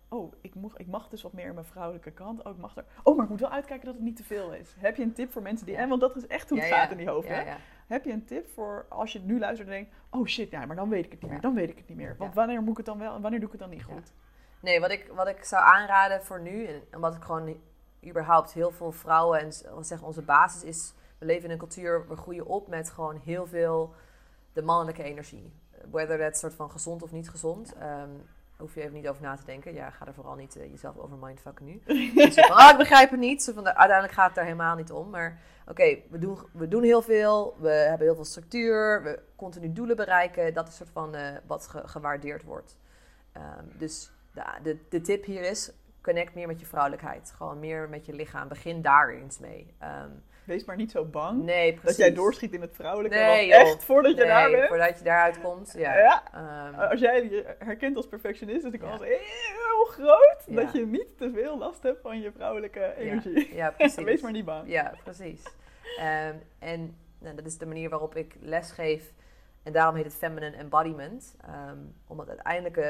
oh, ik, mag, ik mag dus wat meer in mijn vrouwelijke kant. Oh, ik mag er. Oh, maar ik moet wel uitkijken dat het niet te veel is. Heb je een tip voor mensen die. En want dat is echt hoe het Ja, gaat ja. in die hoofden. Heb je een tip voor als je het nu luistert en denkt: oh shit, ja, maar dan weet ik het niet meer. Dan weet ik het niet meer. Want wanneer moet ik het dan wel en wanneer doe ik het dan niet goed? Nee, wat ik, wat ik zou aanraden voor nu, en omdat ik gewoon überhaupt heel veel vrouwen en wat zeggen onze basis is, we leven in een cultuur, we groeien op met gewoon heel veel de mannelijke energie. Whether dat soort van gezond of niet gezond, ehm hoef je even niet over na te denken. Ja, ga er vooral niet eh, jezelf over mindfucken nu. Dus zo van, ah, ik begrijp het niet. Zo van, uiteindelijk gaat het daar helemaal niet om. Maar oké, we, doen, we doen heel veel. We hebben heel veel structuur. We continu doelen bereiken. Dat is soort van eh, wat ge- gewaardeerd wordt. Ehm, dus de, de, de tip hier is, connect meer met je vrouwelijkheid. Gewoon meer met je lichaam. Begin daar eens mee. Ehm, Wees maar niet zo bang nee, precies. dat jij doorschiet in het vrouwelijke. Nee, echt voordat je Nee, daar bent. voordat je daaruit komt. Ja. Ja. Ehm, Als jij je herkent als perfectionist, is ik Ja. al heel groot Ja. dat je niet te veel last hebt van je vrouwelijke energie. ja, precies. Wees maar niet bang. Ja, precies. Ehm, en nou, dat is de manier waarop ik lesgeef. En daarom heet het feminine embodiment. Ehm, omdat uiteindelijk eh,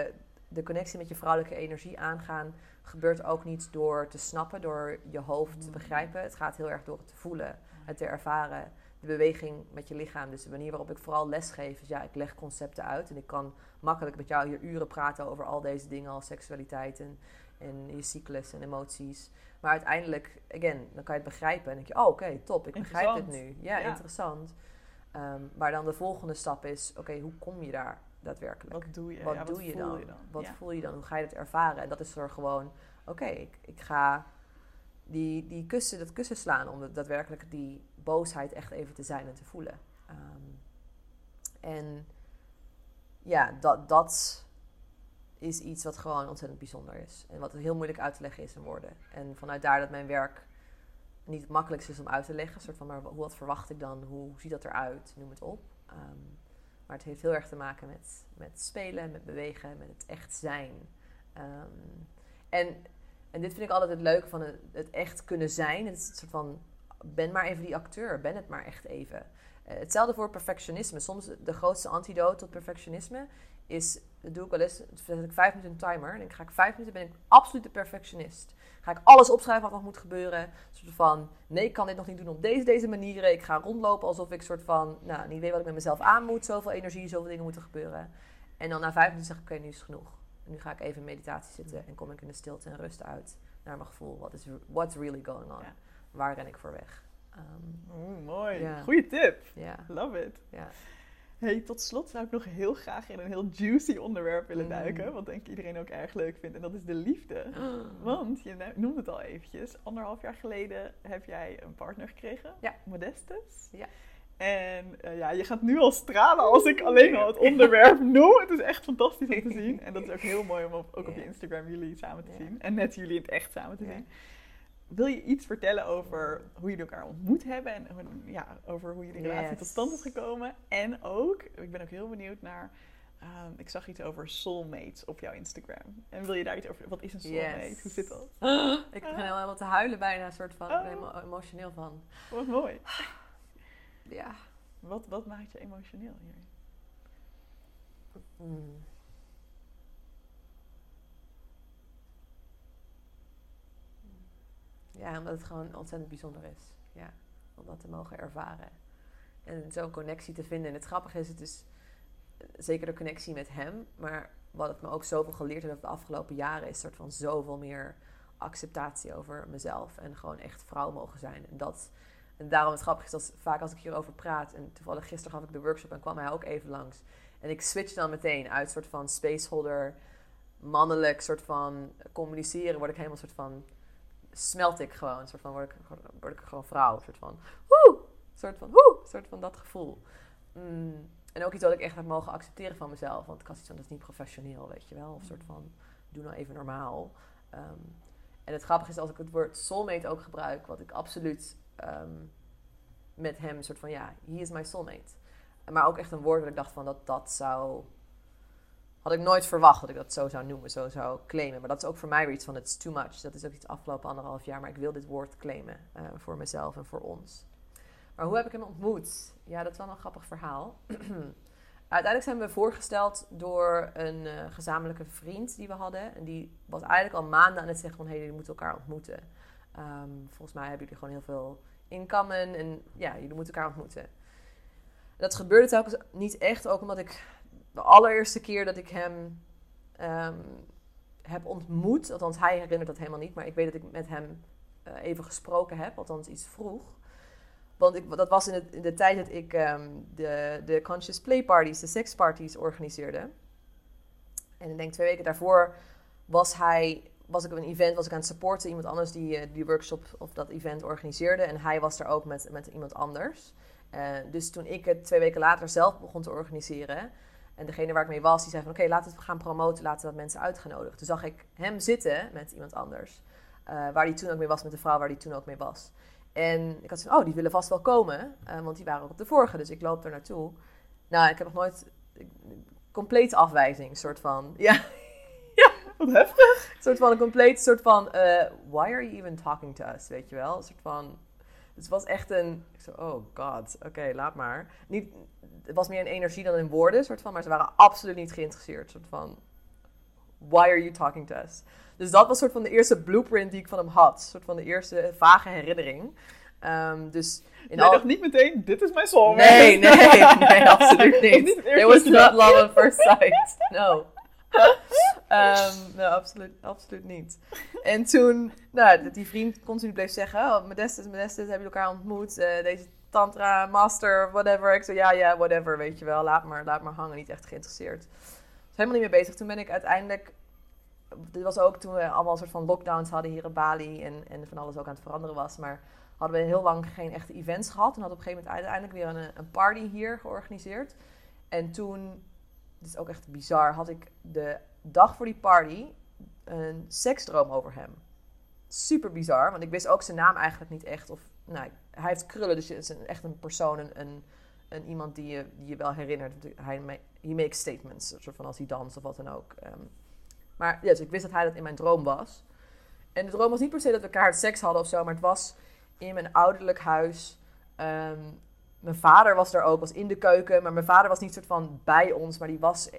de connectie met je vrouwelijke energie aangaan... gebeurt ook niet door te snappen, door je hoofd te begrijpen. Het gaat heel erg door het te voelen, het te ervaren. De beweging met je lichaam. Dus de manier waarop ik vooral lesgeef is... ja, ik leg concepten uit. En ik kan makkelijk met jou hier uren praten over al deze dingen... als seksualiteit en, en je cyclus en emoties... Maar uiteindelijk, again, dan kan je het begrijpen. En dan denk je, oh oké, top, ik begrijp het nu. Ja, Ja. interessant. Ehm, maar dan de volgende stap is, oké, hoe kom je daar daadwerkelijk? Wat doe je? Wat Ja, doe je, voel dan? je dan? Wat Ja. voel je dan? Hoe ga je dat ervaren? En dat is er gewoon, oké, ik, ik ga die, die kussen, dat kussen slaan om daadwerkelijk die boosheid echt even te zijn en te voelen. Ehm, en ja, dat, dat is iets wat gewoon ontzettend bijzonder is. En wat heel moeilijk uit te leggen is in woorden. En vanuit daar dat mijn werk niet het makkelijkste is om uit te leggen. Een soort van, maar hoe, wat verwacht ik dan? Hoe ziet dat eruit? Noem het op. Ehm, maar het heeft heel erg te maken met, met spelen, met bewegen, met het echt zijn. Ehm, en, en dit vind ik altijd het leuke van het, echt kunnen zijn. Het is soort van, ben maar even die acteur. Ben het maar echt even. Eh, hetzelfde voor perfectionisme. Soms de grootste antidote tot perfectionisme is, dat doe ik wel eens, zet ik vijf minuten een timer. En dan ga ik vijf minuten, ben ik absoluut de perfectionist. Ga ik alles opschrijven wat nog moet gebeuren. Een soort van, nee, ik kan dit nog niet doen op deze, deze manieren. Ik ga rondlopen alsof ik soort van, nou, niet weet wat ik met mezelf aan moet. Zoveel energie, zoveel dingen moeten gebeuren. En dan na vijf minuten zeg ik, oké, nu is het genoeg. En nu ga ik even in meditatie zitten en kom ik in de stilte en rust uit naar mijn gevoel. What is, what's really going on? Ja. Waar ren ik voor weg? Ehm, Oeh, mooi. Ja. Goeie tip. Love it. ja. Hey, tot slot zou ik nog heel graag in een heel juicy onderwerp willen Mm. duiken. Wat denk ik iedereen ook erg leuk vindt. En dat is de liefde. Want, je noemde het al eventjes. Anderhalf jaar geleden heb jij een partner gekregen. Ja. Modestus. Ja. En eh, ja, je gaat nu al stralen als ik alleen al het onderwerp noem. Het is echt fantastisch om te zien. En dat is ook heel mooi om op, ook op je Instagram jullie samen te zien. En net jullie in het echt samen te zien. Wil je iets vertellen over hoe jullie elkaar ontmoet hebben en ja, over hoe jullie relatie Yes. tot stand is gekomen? En ook, ik ben ook heel benieuwd naar, ehm, ik zag iets over soulmates op jouw Instagram. En wil je daar iets over, wat is een soulmate? Yes. Hoe zit dat? Ik begin helemaal te huilen bijna, een soort van. Ik ben Oh. helemaal emotioneel van. Wat mooi. Ja. Wat, wat maakt je emotioneel hier? Mm. Ja, omdat het gewoon ontzettend bijzonder is. Ja, om dat te mogen ervaren. En zo'n connectie te vinden. En het grappige is, het is eh, zeker de connectie met hem. Maar wat het me ook zoveel geleerd heeft de afgelopen jaren... is soort van zoveel meer acceptatie over mezelf. En gewoon echt vrouw mogen zijn. En, dat, en daarom het grappige is dat vaak als ik hierover praat... en toevallig gisteren gaf ik de workshop en kwam hij ook even langs... En ik switch dan meteen uit soort van spaceholder, mannelijk soort van communiceren, word ik helemaal soort van smelt ik gewoon, soort van word ik, gewoon vrouw, soort van woe, soort van woe, soort van dat gevoel. Mm, en ook iets wat ik echt heb mogen accepteren van mezelf, want ik had iets van dat is niet professioneel, weet je wel, of soort van doe nou even normaal. Ehm, en het grappige is als ik het woord soulmate ook gebruik, wat ik absoluut ehm, met hem soort van ja, he is my soulmate. Maar ook echt een woord dat ik dacht van dat dat zou. Had ik nooit verwacht dat ik dat zo zou noemen, zo zou claimen. Maar dat is ook voor mij weer iets van: it's too much. Dat is ook iets afgelopen anderhalf jaar. Maar ik wil dit woord claimen eh, voor mezelf en voor ons. Maar hoe heb ik hem ontmoet? Ja, dat is wel een grappig verhaal. Uiteindelijk zijn we voorgesteld door een eh, gezamenlijke vriend die we hadden. En die was eigenlijk al maanden aan het zeggen van... hé, hey, jullie moeten elkaar ontmoeten. Ehm, volgens mij hebben jullie gewoon heel veel in common. En ja, jullie moeten elkaar ontmoeten. Dat gebeurde telkens niet echt. Ook omdat ik de allereerste keer dat ik hem ehm, heb ontmoet... althans, hij herinnert dat helemaal niet. Maar ik weet dat ik met hem eh, even gesproken heb. Althans, iets vroeg. Want ik, dat was in, in de tijd dat ik ehm, de, de Conscious Play Parties, de seksparties, organiseerde. En ik denk twee weken daarvoor was hij, was ik op een event, was ik aan het supporten. Iemand anders die uh, die workshop of dat event organiseerde. En hij was er ook met, met iemand anders. Uh, dus toen ik het twee weken later zelf begon te organiseren. En degene waar ik mee was, die zei van oké, laten we het gaan promoten, laten we dat mensen uitgenodigd. Toen zag ik hem zitten met iemand anders. Uh, waar hij toen ook mee was, met de vrouw waar hij toen ook mee was. En ik had zo, oh, die willen vast wel komen, uh, want die waren ook op de vorige, dus ik loop er naartoe. Nou, ik heb nog nooit complete afwijzing, soort van, ja. ja, wat heftig. Een soort van een compleet soort van, uh, why are you even talking to us, weet je wel? Een soort van, het was echt een, ik zo, oh god, oké, okay, laat maar. Niet, het was meer een energie dan in woorden, soort van, maar ze waren absoluut niet geïnteresseerd, soort van, why are you talking to us? Dus dat was soort van de eerste blueprint die ik van hem had. Een soort van de eerste vage herinnering. Um, dus in al... dacht niet meteen, dit is mijn song. Nee, nee, nee, absoluut niet. It was not love at first sight. No. um, no, absoluut, absoluut niet. En toen, nou, die vriend continu bleef zeggen, oh, Modestus, Modestus, hebben jullie elkaar ontmoet? Uh, deze tantra, master, whatever. Ik zei, ja, ja, whatever, weet je wel. Laat maar, laat maar hangen, niet echt geïnteresseerd. Dus helemaal niet mee bezig. Toen ben ik uiteindelijk dit was ook toen we allemaal een soort van lockdowns hadden hier in Bali en, en van alles ook aan het veranderen was. Maar hadden we heel lang geen echte events gehad. En hadden op een gegeven moment uiteindelijk weer een, een party hier georganiseerd. En toen, dit is ook echt bizar, had ik de dag voor die party een seksdroom over hem. Super bizar, want ik wist ook zijn naam eigenlijk niet echt. Of, nou, hij heeft krullen, dus het is echt een persoon, een, een, iemand die je, die je wel herinnert. Hij he makes statements, soort van als hij danst of wat dan ook. Um, maar ja, dus ik wist dat hij dat in mijn droom was. En de droom was niet per se dat we elkaar seks hadden of zo, maar het was in mijn ouderlijk huis. Um, mijn vader was er ook, was in de keuken, maar mijn vader was niet soort van bij ons, maar die was.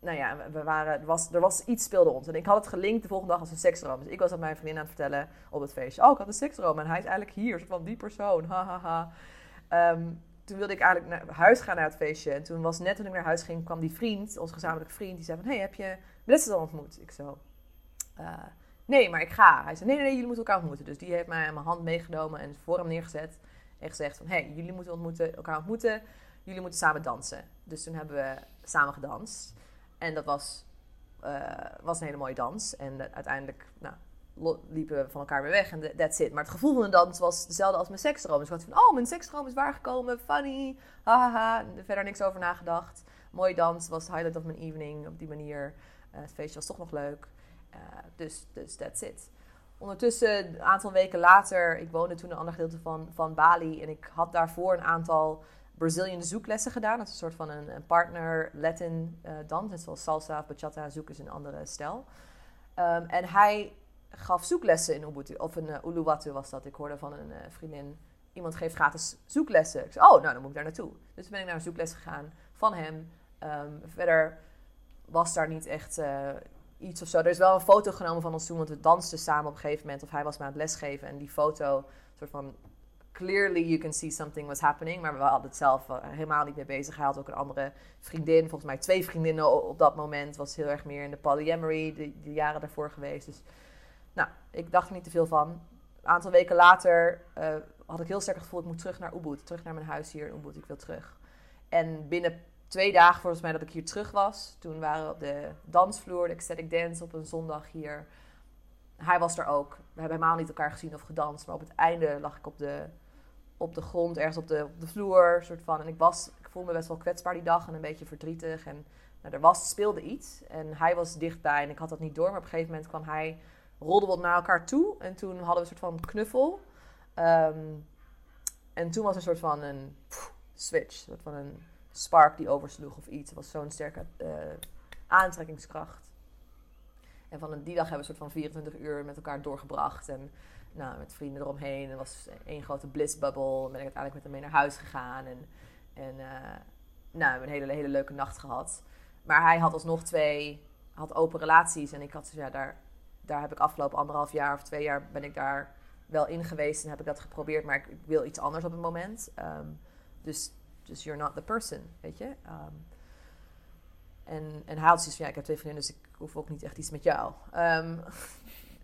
Nou ja, we waren, er, was, er was iets speelde ons. En ik had het gelinkt de volgende dag als een seksdroom. Dus ik was aan mijn vriendin aan het vertellen op het feestje. Oh, ik had een seksdroom en hij is eigenlijk hier, van die persoon. Hahaha. Um, toen wilde ik eigenlijk naar huis gaan naar het feestje. En toen was net toen ik naar huis ging, kwam die vriend, onze gezamenlijke vriend, die zei van... Hey, heb je Melissa al ontmoet? Ik zo... Uh, nee, maar ik ga. Hij zei, nee, nee, nee, jullie moeten elkaar ontmoeten. Dus die heeft mij aan mijn hand meegenomen en voor hem neergezet. En gezegd van, hey, jullie moeten ontmoeten, elkaar ontmoeten. Jullie moeten samen dansen. Dus toen hebben we samen gedanst. En dat was, uh, was een hele mooie dans. En uiteindelijk, nou, liepen we van elkaar weer weg en that's it. Maar het gevoel van de dans was hetzelfde als mijn seksdroom. Dus ik had van, oh, mijn seksdroom is waargekomen, funny, hahaha. Verder niks over nagedacht. Mooie dans, was de highlight of mijn evening op die manier. Uh, het feestje was toch nog leuk. Uh, dus, dus that's it. Ondertussen, een aantal weken later, ik woonde toen een ander gedeelte van, van Bali. En ik had daarvoor een aantal Brazilian zoeklessen gedaan. Dat is een soort van een, een partner Latin uh, dans. Net zoals salsa, bachata, zoek is een andere stijl. Um, en hij gaf zoeklessen in Ubuntu. Of in uh, Uluwatu was dat. Ik hoorde van een uh, vriendin. Iemand geeft gratis zoeklessen. Ik zei, oh, nou dan moet ik daar naartoe. Dus ben ik naar een zoekles gegaan van hem. Um, verder was daar niet echt iets of zo. Er is wel een foto genomen van ons toen, want we dansten samen op een gegeven moment. Of hij was me aan het lesgeven. En die foto, soort van clearly you can see something was happening. Maar we hadden het zelf helemaal niet mee bezig. Hij had ook een andere vriendin, volgens mij twee vriendinnen op dat moment. Was heel erg meer in de polyamory, de, de jaren daarvoor geweest. Dus nou, ik dacht er niet te veel van. Een aantal weken later uh, had ik heel sterk het gevoel, ik moet terug naar Ubud. Terug naar mijn huis hier in Ubud, ik wil terug. En binnen twee dagen volgens mij dat ik hier terug was, toen waren we op de dansvloer, de ecstatic dance op een zondag hier. Hij was er ook. We hebben helemaal niet elkaar gezien of gedanst, maar op het einde lag ik op de, op de grond, ergens op de, op de vloer, soort van. En ik was, ik voelde me best wel kwetsbaar die dag en een beetje verdrietig. En nou, er was, speelde iets en hij was dichtbij en ik had dat niet door, maar op een gegeven moment kwam hij rolden we naar elkaar toe. En toen hadden we een soort van knuffel. Um, en toen was er een soort van een switch. Een soort van een spark die oversloeg of iets. Het was zo'n sterke uh, aantrekkingskracht. En van die dag hebben we een soort van 24 uur met elkaar doorgebracht. En nou, met vrienden eromheen. Het was één grote bliss bubble. En ben ik uiteindelijk met hem mee naar huis gegaan. En, en uh, nou, een hele, hele leuke nacht gehad. Maar hij had alsnog twee, had open relaties. En ik had, ja, daar, daar heb ik afgelopen anderhalf jaar of twee jaar ben ik daar wel in geweest en heb ik dat geprobeerd, maar ik, wil iets anders op het moment. Ehm, dus, dus you're not the person, weet je. Ehm, en, en hij had van, ja, ik heb twee vrienden, dus ik hoef ook niet echt iets met jou. Ehm,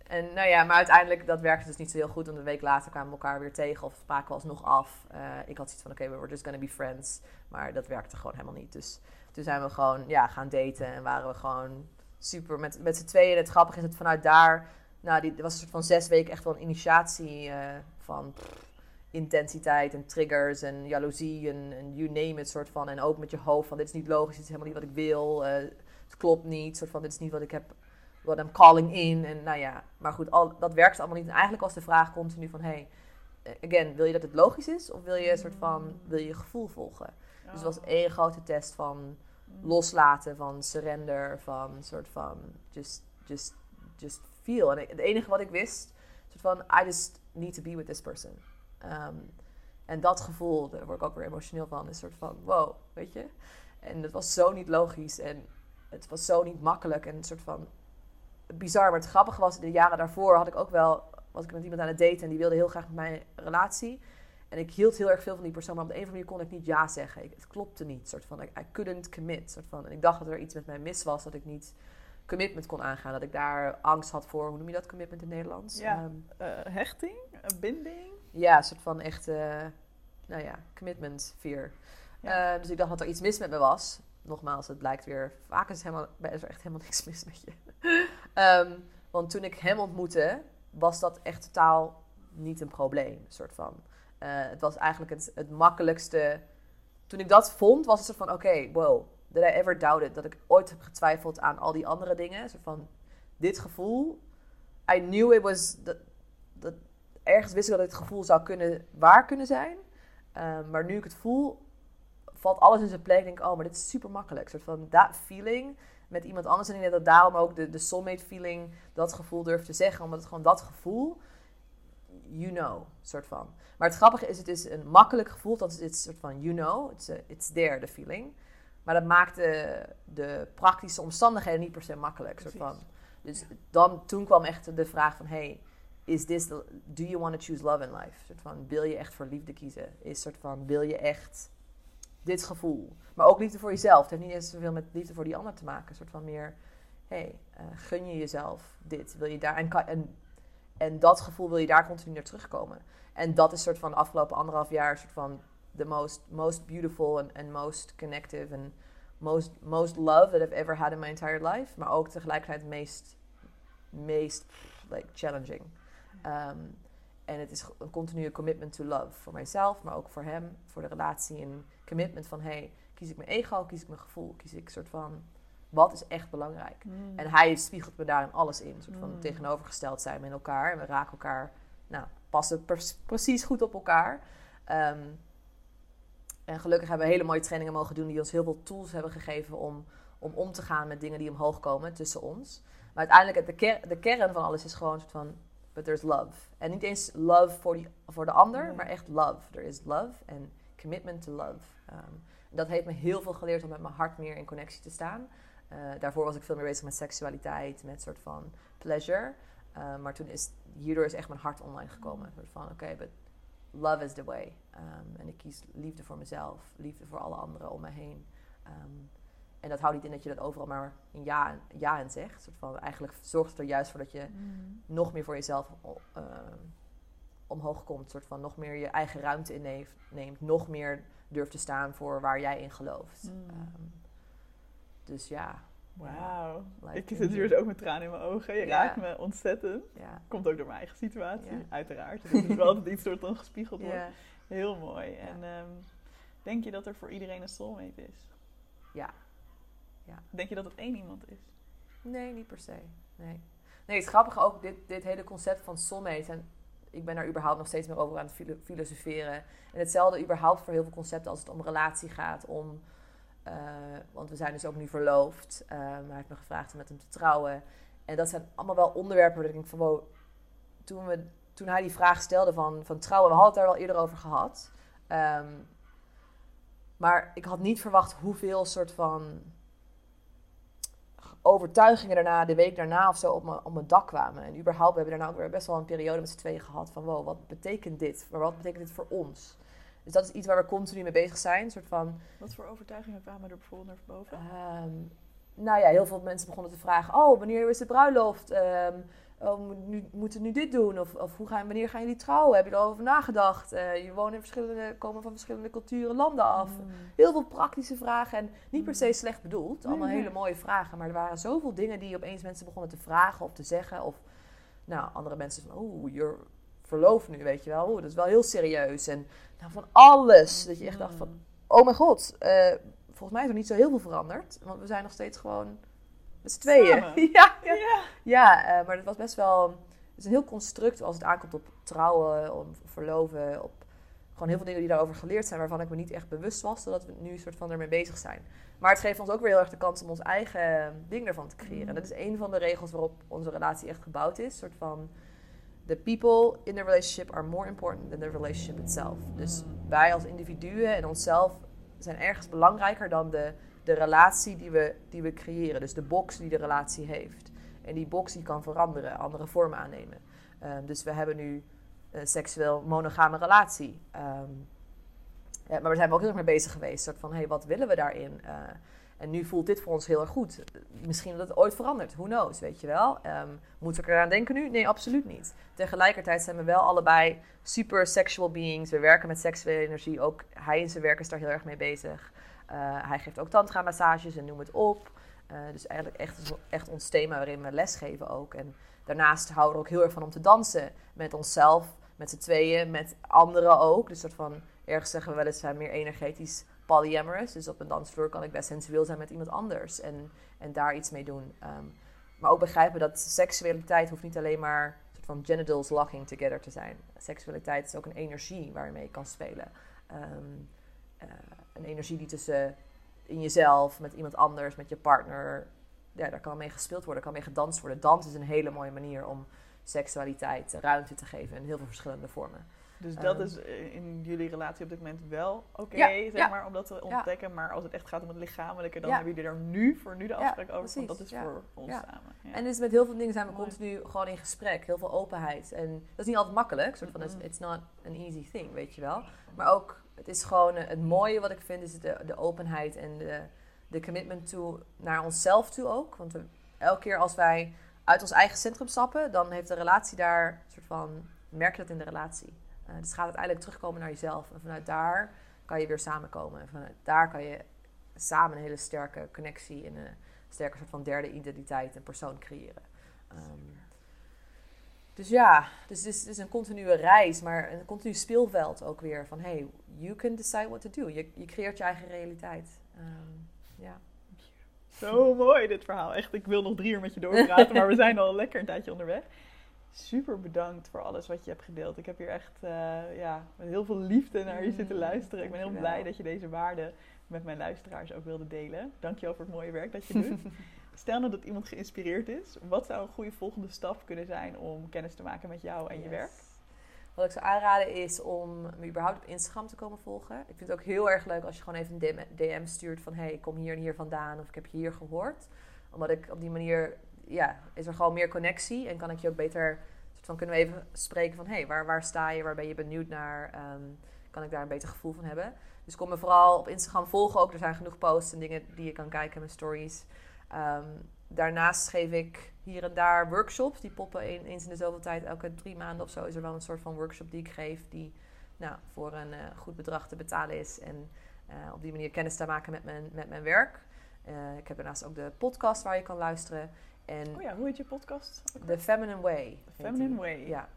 en nou ja, maar uiteindelijk, dat werkte dus niet zo heel goed. Want een week later kwamen we elkaar weer tegen of spraken we alsnog af. Uh, ik had zoiets van, oké, okay, we're just gonna be friends. Maar dat werkte gewoon helemaal niet. Dus toen zijn we gewoon, ja, gaan daten en waren we gewoon super met, met z'n tweeën. Het grappige is dat vanuit daar, nou, die, was een soort van zes weken echt wel een initiatie uh, van intensiteit en triggers en jaloezie en, you name it, soort van. En ook met je hoofd van dit is niet logisch, dit is helemaal niet wat ik wil, uh, het klopt niet, soort van dit is niet wat ik heb, wat I'm calling in. En nou ja, maar goed, al, dat werkt allemaal niet. En eigenlijk was de vraag continu van, hey, again, wil je dat het logisch is of wil je een soort van, wil je je gevoel volgen? Dus het was één grote test van loslaten, van surrender, van soort van just, just, just feel. En het enige wat ik wist, soort van, I just need to be with this person. Um, en dat gevoel, daar word ik ook weer emotioneel van, is een soort van, wow, weet je. En het was zo niet logisch en het was zo niet makkelijk en een soort van bizar. Maar het grappige was, de jaren daarvoor had ik ook wel, was ik met iemand aan het daten en die wilde heel graag met mijn relatie. En ik hield heel erg veel van die persoon, maar op de een of andere manier kon ik niet ja zeggen. Ik, het klopte niet, soort van, I, I couldn't commit. Soort van. En ik dacht dat er iets met mij mis was, dat ik niet commitment kon aangaan. Dat ik daar angst had voor, hoe noem je dat, commitment in het Nederlands? Ja, um, uh, hechting, een binding. Ja, een soort van echt, uh, nou ja, commitment fear. Ja. Uh, dus ik dacht dat er iets mis met me was. Nogmaals, het blijkt weer, vaak is, helemaal, is er echt helemaal niks mis met je. Um, want toen ik hem ontmoette, was dat echt totaal niet een probleem, soort van. Uh, het was eigenlijk het, het makkelijkste. Toen ik dat vond, was het zo van: oké, wow, did I ever doubt it? Dat ik ooit heb getwijfeld aan al die andere dingen. Zo van: dit gevoel, I knew it was. Dat, dat, ergens wist ik dat dit gevoel zou kunnen waar kunnen zijn. Uh, maar nu ik het voel, valt alles in zijn plek. Ik denk, oh, maar dit is super makkelijk. Soort van dat feeling met iemand anders. En ik denk dat daarom ook de, de soulmate feeling dat gevoel durft te zeggen. Omdat het gewoon dat gevoel you know, soort van. Maar het grappige is, het is een makkelijk gevoel, dat is het soort van you know, it's, a, it's there, the feeling. Maar dat maakt de, de praktische omstandigheden niet per se makkelijk, soort van. Dus ja. dan, toen kwam echt de vraag van, hey, is this the, do you want to choose love in life? Soort van, wil je echt voor liefde kiezen? Is soort van, wil je echt dit gevoel? Maar ook liefde voor jezelf. Het heeft niet eens zoveel met liefde voor die ander te maken. soort van meer, hey, uh, gun je jezelf dit? Wil je daar, en, en en dat gevoel wil je daar continu naar terugkomen. En dat is soort van de afgelopen anderhalf jaar soort van the most, most beautiful and, and most connective and most, most love that I've ever had in my entire life. Maar ook tegelijkertijd meest, meest like, challenging. Um, en het is een continue commitment to love. Voor mijzelf, maar ook voor hem, voor de relatie. Een commitment van, hey, kies ik mijn ego, kies ik mijn gevoel, kies ik een soort van wat is echt belangrijk? Mm. En hij spiegelt me daarin alles in. Een soort van mm. tegenovergesteld zijn met elkaar. En we raken elkaar, nou, passen precies goed op elkaar. Um, en gelukkig hebben we hele mooie trainingen mogen doen die ons heel veel tools hebben gegeven om, om om te gaan met dingen die omhoog komen tussen ons. Maar uiteindelijk, de, ker de kern van alles is gewoon een soort van, but there's love. En niet eens love voor, die, voor de ander, maar echt love. There is love en commitment to love. Um, dat heeft me heel veel geleerd om met mijn hart meer in connectie te staan. Uh, daarvoor was ik veel meer bezig met seksualiteit, met soort van pleasure. Uh, maar toen is, hierdoor is echt mijn hart online gekomen. Soort van, oké, okay, but love is the way. Um, en ik kies liefde voor mezelf, liefde voor alle anderen om me heen. Um, en dat houdt niet in dat je dat overal maar een ja, ja in zegt. Soort van, eigenlijk zorgt het er juist voor dat je mm. nog meer voor jezelf uh, omhoog komt. Soort van nog meer je eigen ruimte inneemt. Neemt, nog meer durft te staan voor waar jij in gelooft. Mm. Um, dus ja. Wauw. Ik zit hier dus ook met tranen in mijn ogen. Je raakt me ontzettend. Ja. Komt ook door mijn eigen situatie, uiteraard. Het is wel altijd iets soort dan gespiegeld wordt. Heel mooi. En um, denk je dat er voor iedereen een soulmate is? Ja. Ja. Denk je dat het één iemand is? Nee, niet per se. Nee. Nee, het grappige ook, dit, dit hele concept van soulmate. En ik ben daar überhaupt nog steeds meer over aan het filosoferen. En hetzelfde überhaupt voor heel veel concepten als het om relatie gaat, om uh, want we zijn dus ook nu verloofd. Uh, hij heeft me gevraagd om met hem te trouwen. En dat zijn allemaal wel onderwerpen waar ik denk van... Wow, toen, we, toen hij die vraag stelde van, van trouwen... We hadden het daar wel eerder over gehad. Um, maar ik had niet verwacht hoeveel soort van overtuigingen daarna, de week daarna of zo, op mijn, op mijn dak kwamen. En überhaupt, we hebben daarna ook weer best wel een periode met z'n tweeën gehad van, wow, wat betekent dit? Maar wat betekent dit voor ons? Dus dat is iets waar we continu mee bezig zijn. Een soort van, Wat voor overtuigingen kwamen er bijvoorbeeld naar boven? ehm, nou ja, heel veel mensen begonnen te vragen, oh, wanneer is de bruiloft? Ehm, oh, nu, moeten we nu dit doen? Of, of hoe gaan, wanneer gaan jullie trouwen? Heb je erover nagedacht? Eh, je woont in verschillende, komen van verschillende culturen, landen af. Mm. Heel veel praktische vragen en niet per se slecht bedoeld. Allemaal hele mooie vragen. Maar er waren zoveel dingen die opeens mensen begonnen te vragen of te zeggen. Of nou, andere mensen van, oeh, je verloofd nu, weet je wel. Oeh, dat is wel heel serieus. En nou, van alles. Dat je echt dacht van, Mm. oh mijn god. eh, volgens mij is er niet zo heel veel veranderd. Want we zijn nog steeds gewoon met z'n tweeën. Ja, ja. Ja. Ja, eh, maar het was best wel... Het is een heel construct als het aankomt op trouwen, op verloven, op gewoon heel veel dingen die daarover geleerd zijn, waarvan ik me niet echt bewust was, zodat we nu een soort van ermee bezig zijn. Maar het geeft ons ook weer heel erg de kans om ons eigen ding ervan te creëren. En dat is een van de regels waarop onze relatie echt gebouwd is. Een soort van, the people in the relationship are more important than the relationship itself. Dus wij als individuen en onszelf zijn ergens belangrijker dan de, de relatie die we, die we creëren. Dus de box die de relatie heeft. En die box die kan veranderen, andere vormen aannemen. Ehm, dus we hebben nu een seksueel monogame relatie. Ehm, ja, maar we zijn er ook heel erg mee bezig geweest. Soort van, hey, wat willen we daarin? Eh, en nu voelt dit voor ons heel erg goed. Misschien dat het ooit verandert. Who knows, weet je wel? Ehm moeten we eraan denken nu? Nee, absoluut niet. Tegelijkertijd zijn we wel allebei super sexual beings. We werken met seksuele energie. Ook hij in zijn werk is daar heel erg mee bezig. Eh, hij geeft ook tantra-massages en noem het op. Eh, dus eigenlijk echt, echt ons thema waarin we lesgeven ook. En daarnaast houden we ook heel erg van om te dansen. Met onszelf, met z'n tweeën, met anderen ook. Dus soort van, ergens zeggen we wel eens, zijn meer energetisch polyamorous. Dus op een dansvloer kan ik best sensueel zijn met iemand anders. En, en daar iets mee doen. Ehm, maar ook begrijpen dat seksualiteit hoeft niet alleen maar soort van genitals locking together te zijn. Seksualiteit is ook een energie waar je kan spelen. Eh, een energie die tussen in jezelf, met iemand anders, met je partner, ja, daar kan mee gespeeld worden, kan mee gedanst worden. Dans is een hele mooie manier om seksualiteit ruimte te geven in heel veel verschillende vormen. Dus dat Ehm. is in jullie relatie op dit moment wel oké, Ja, zeg ja. maar, om dat te ontdekken. Maar als het echt gaat om het lichamelijke, dan hebben jullie er nu voor nu de afspraak over. precies, Want dat is voor ons samen. Ja. En dus met heel veel dingen zijn we Mooi. continu gewoon in gesprek. Heel veel openheid. En dat is niet altijd makkelijk. Soort van, it's not an easy thing, weet je wel. Maar ook, het is gewoon eh, het mooie wat ik vind, is de, de openheid en de, de commitment toe, naar onszelf toe ook. Want we, elke keer als wij uit ons eigen centrum stappen, dan heeft de relatie daar een soort van, merk je dat in de relatie. Eh, dus gaat uiteindelijk terugkomen naar jezelf. En vanuit daar kan je weer samenkomen. En vanuit daar kan je samen een hele sterke connectie en een sterke soort van derde identiteit en persoon creëren. Ehm, dus ja, dus het is, het is een continue reis, maar een continu speelveld ook weer. Van hey, you can decide what to do. Je, je creëert je eigen realiteit. Ehm, ja. Zo mooi dit verhaal. Echt, ik wil nog drie uur met je doorpraten, maar we zijn al lekker een tijdje onderweg. Super bedankt voor alles wat je hebt gedeeld. Ik heb hier echt eh, ja, met heel veel liefde naar je zitten Mm, luisteren. Ik ben heel blij dat je deze waarden met mijn luisteraars ook wilde delen. Dankjewel voor het mooie werk dat je doet. Stel nou dat iemand geïnspireerd is, wat zou een goede volgende stap kunnen zijn om kennis te maken met jou en je werk? Wat ik zou aanraden is om me überhaupt op Instagram te komen volgen. Ik vind het ook heel erg leuk als je gewoon even een DM, stuurt van... hey, ik kom hier en hier vandaan of ik heb je hier gehoord. Omdat ik op die manier... Ja, is er gewoon meer connectie en kan ik je ook beter... soort van kunnen we even spreken van... hey, waar, waar sta je? Waar ben je benieuwd naar? Ehm, kan ik daar een beter gevoel van hebben? Dus kom me vooral op Instagram volgen ook. Er zijn genoeg posts en dingen die je kan kijken mijn stories. Ehm, daarnaast geef ik hier en daar workshops. Die poppen een- eens in de zoveel tijd. Elke drie maanden of zo is er wel een soort van workshop die ik geef. Die nou, voor een eh, goed bedrag te betalen is. En eh, op die manier kennis te maken met mijn, met mijn werk. Eh, ik heb daarnaast ook de podcast waar je kan luisteren. En Oh ja, hoe heet je podcast? The? Feminine Way. The Feminine. Way. Ja,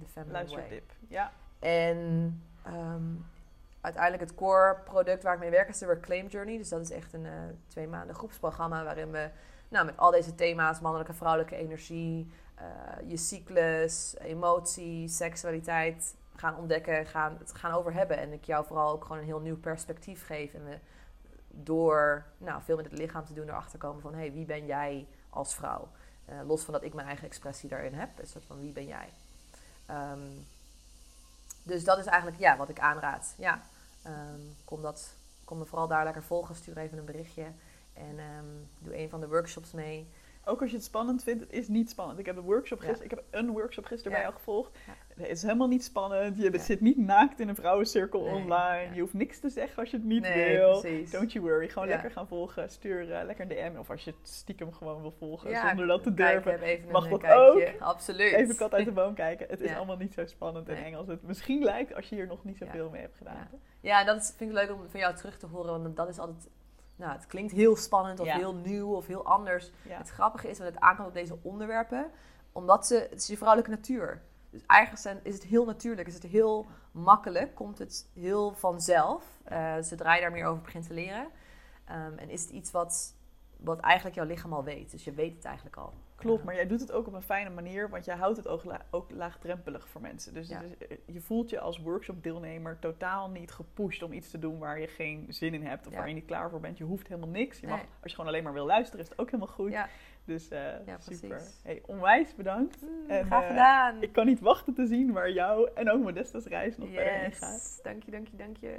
The Feminine Way. Ja. En ehm, uiteindelijk het core product waar ik mee werk is de Reclaim Journey. Dus dat is echt een eh, twee maanden groepsprogramma waarin we nou, met al deze thema's, mannelijke, vrouwelijke energie, eh, je cyclus, emotie, seksualiteit gaan ontdekken, gaan, het gaan over hebben. En ik jou vooral ook gewoon een heel nieuw perspectief geef. En we door nou, veel met het lichaam te doen erachter komen van... hey, wie ben jij als vrouw? Eh, los van dat ik mijn eigen expressie daarin heb. Een soort van wie ben jij? Ehm, dus dat is eigenlijk ja, wat ik aanraad. Ja, Ehm, kom dat kom me vooral daar lekker volgen. Stuur even een berichtje. En ehm, doe een van de workshops mee. Ook als je het spannend vindt, het is niet spannend. Ik heb, een workshop Ja. gisteren, ik heb een workshop gisteren bij jou gevolgd. Het is helemaal niet spannend. Je zit niet naakt in een vrouwencirkel Nee, online. Je hoeft niks te zeggen als je het niet nee, wil. precies. Don't you worry. Gewoon lekker gaan volgen. Stuur eh, lekker een DM. Of als je het stiekem gewoon wil volgen zonder dat te durven. Mag dat kijkje. Absoluut. Even kat uit de boom kijken. Het is allemaal niet zo spannend en eng als het misschien lijkt als je hier nog niet zoveel mee hebt gedaan. Ja, dat is, vind ik leuk om van jou terug te horen. Want dat is altijd... Nou, het klinkt heel spannend of Ja. heel nieuw of heel anders. Ja. Het grappige is dat het aankomt op deze onderwerpen. Omdat ze... Het is je vrouwelijke natuur. Dus eigenlijk zijn, is het heel natuurlijk. Is het heel makkelijk. Komt het heel vanzelf. eh, zodra je daar meer over begint te leren. Ehm, en is het iets wat, wat eigenlijk jouw lichaam al weet. Dus je weet het eigenlijk al. Klopt, maar jij doet het ook op een fijne manier, want jij houdt het ook, la- ook laagdrempelig voor mensen. Dus Ja. eh, je voelt je als workshopdeelnemer totaal niet gepusht om iets te doen waar je geen zin in hebt of Ja. waar je niet klaar voor bent. Je hoeft helemaal niks. Je mag, Nee. als je gewoon alleen maar wil luisteren, is het ook helemaal goed. Ja, Dus eh, super. Hey, onwijs bedankt. Mm, En, graag eh, gedaan. Ik kan niet wachten te zien waar jou en ook Modesta's reis nog verder in gaat. yes. Dank je, dank je, dank je.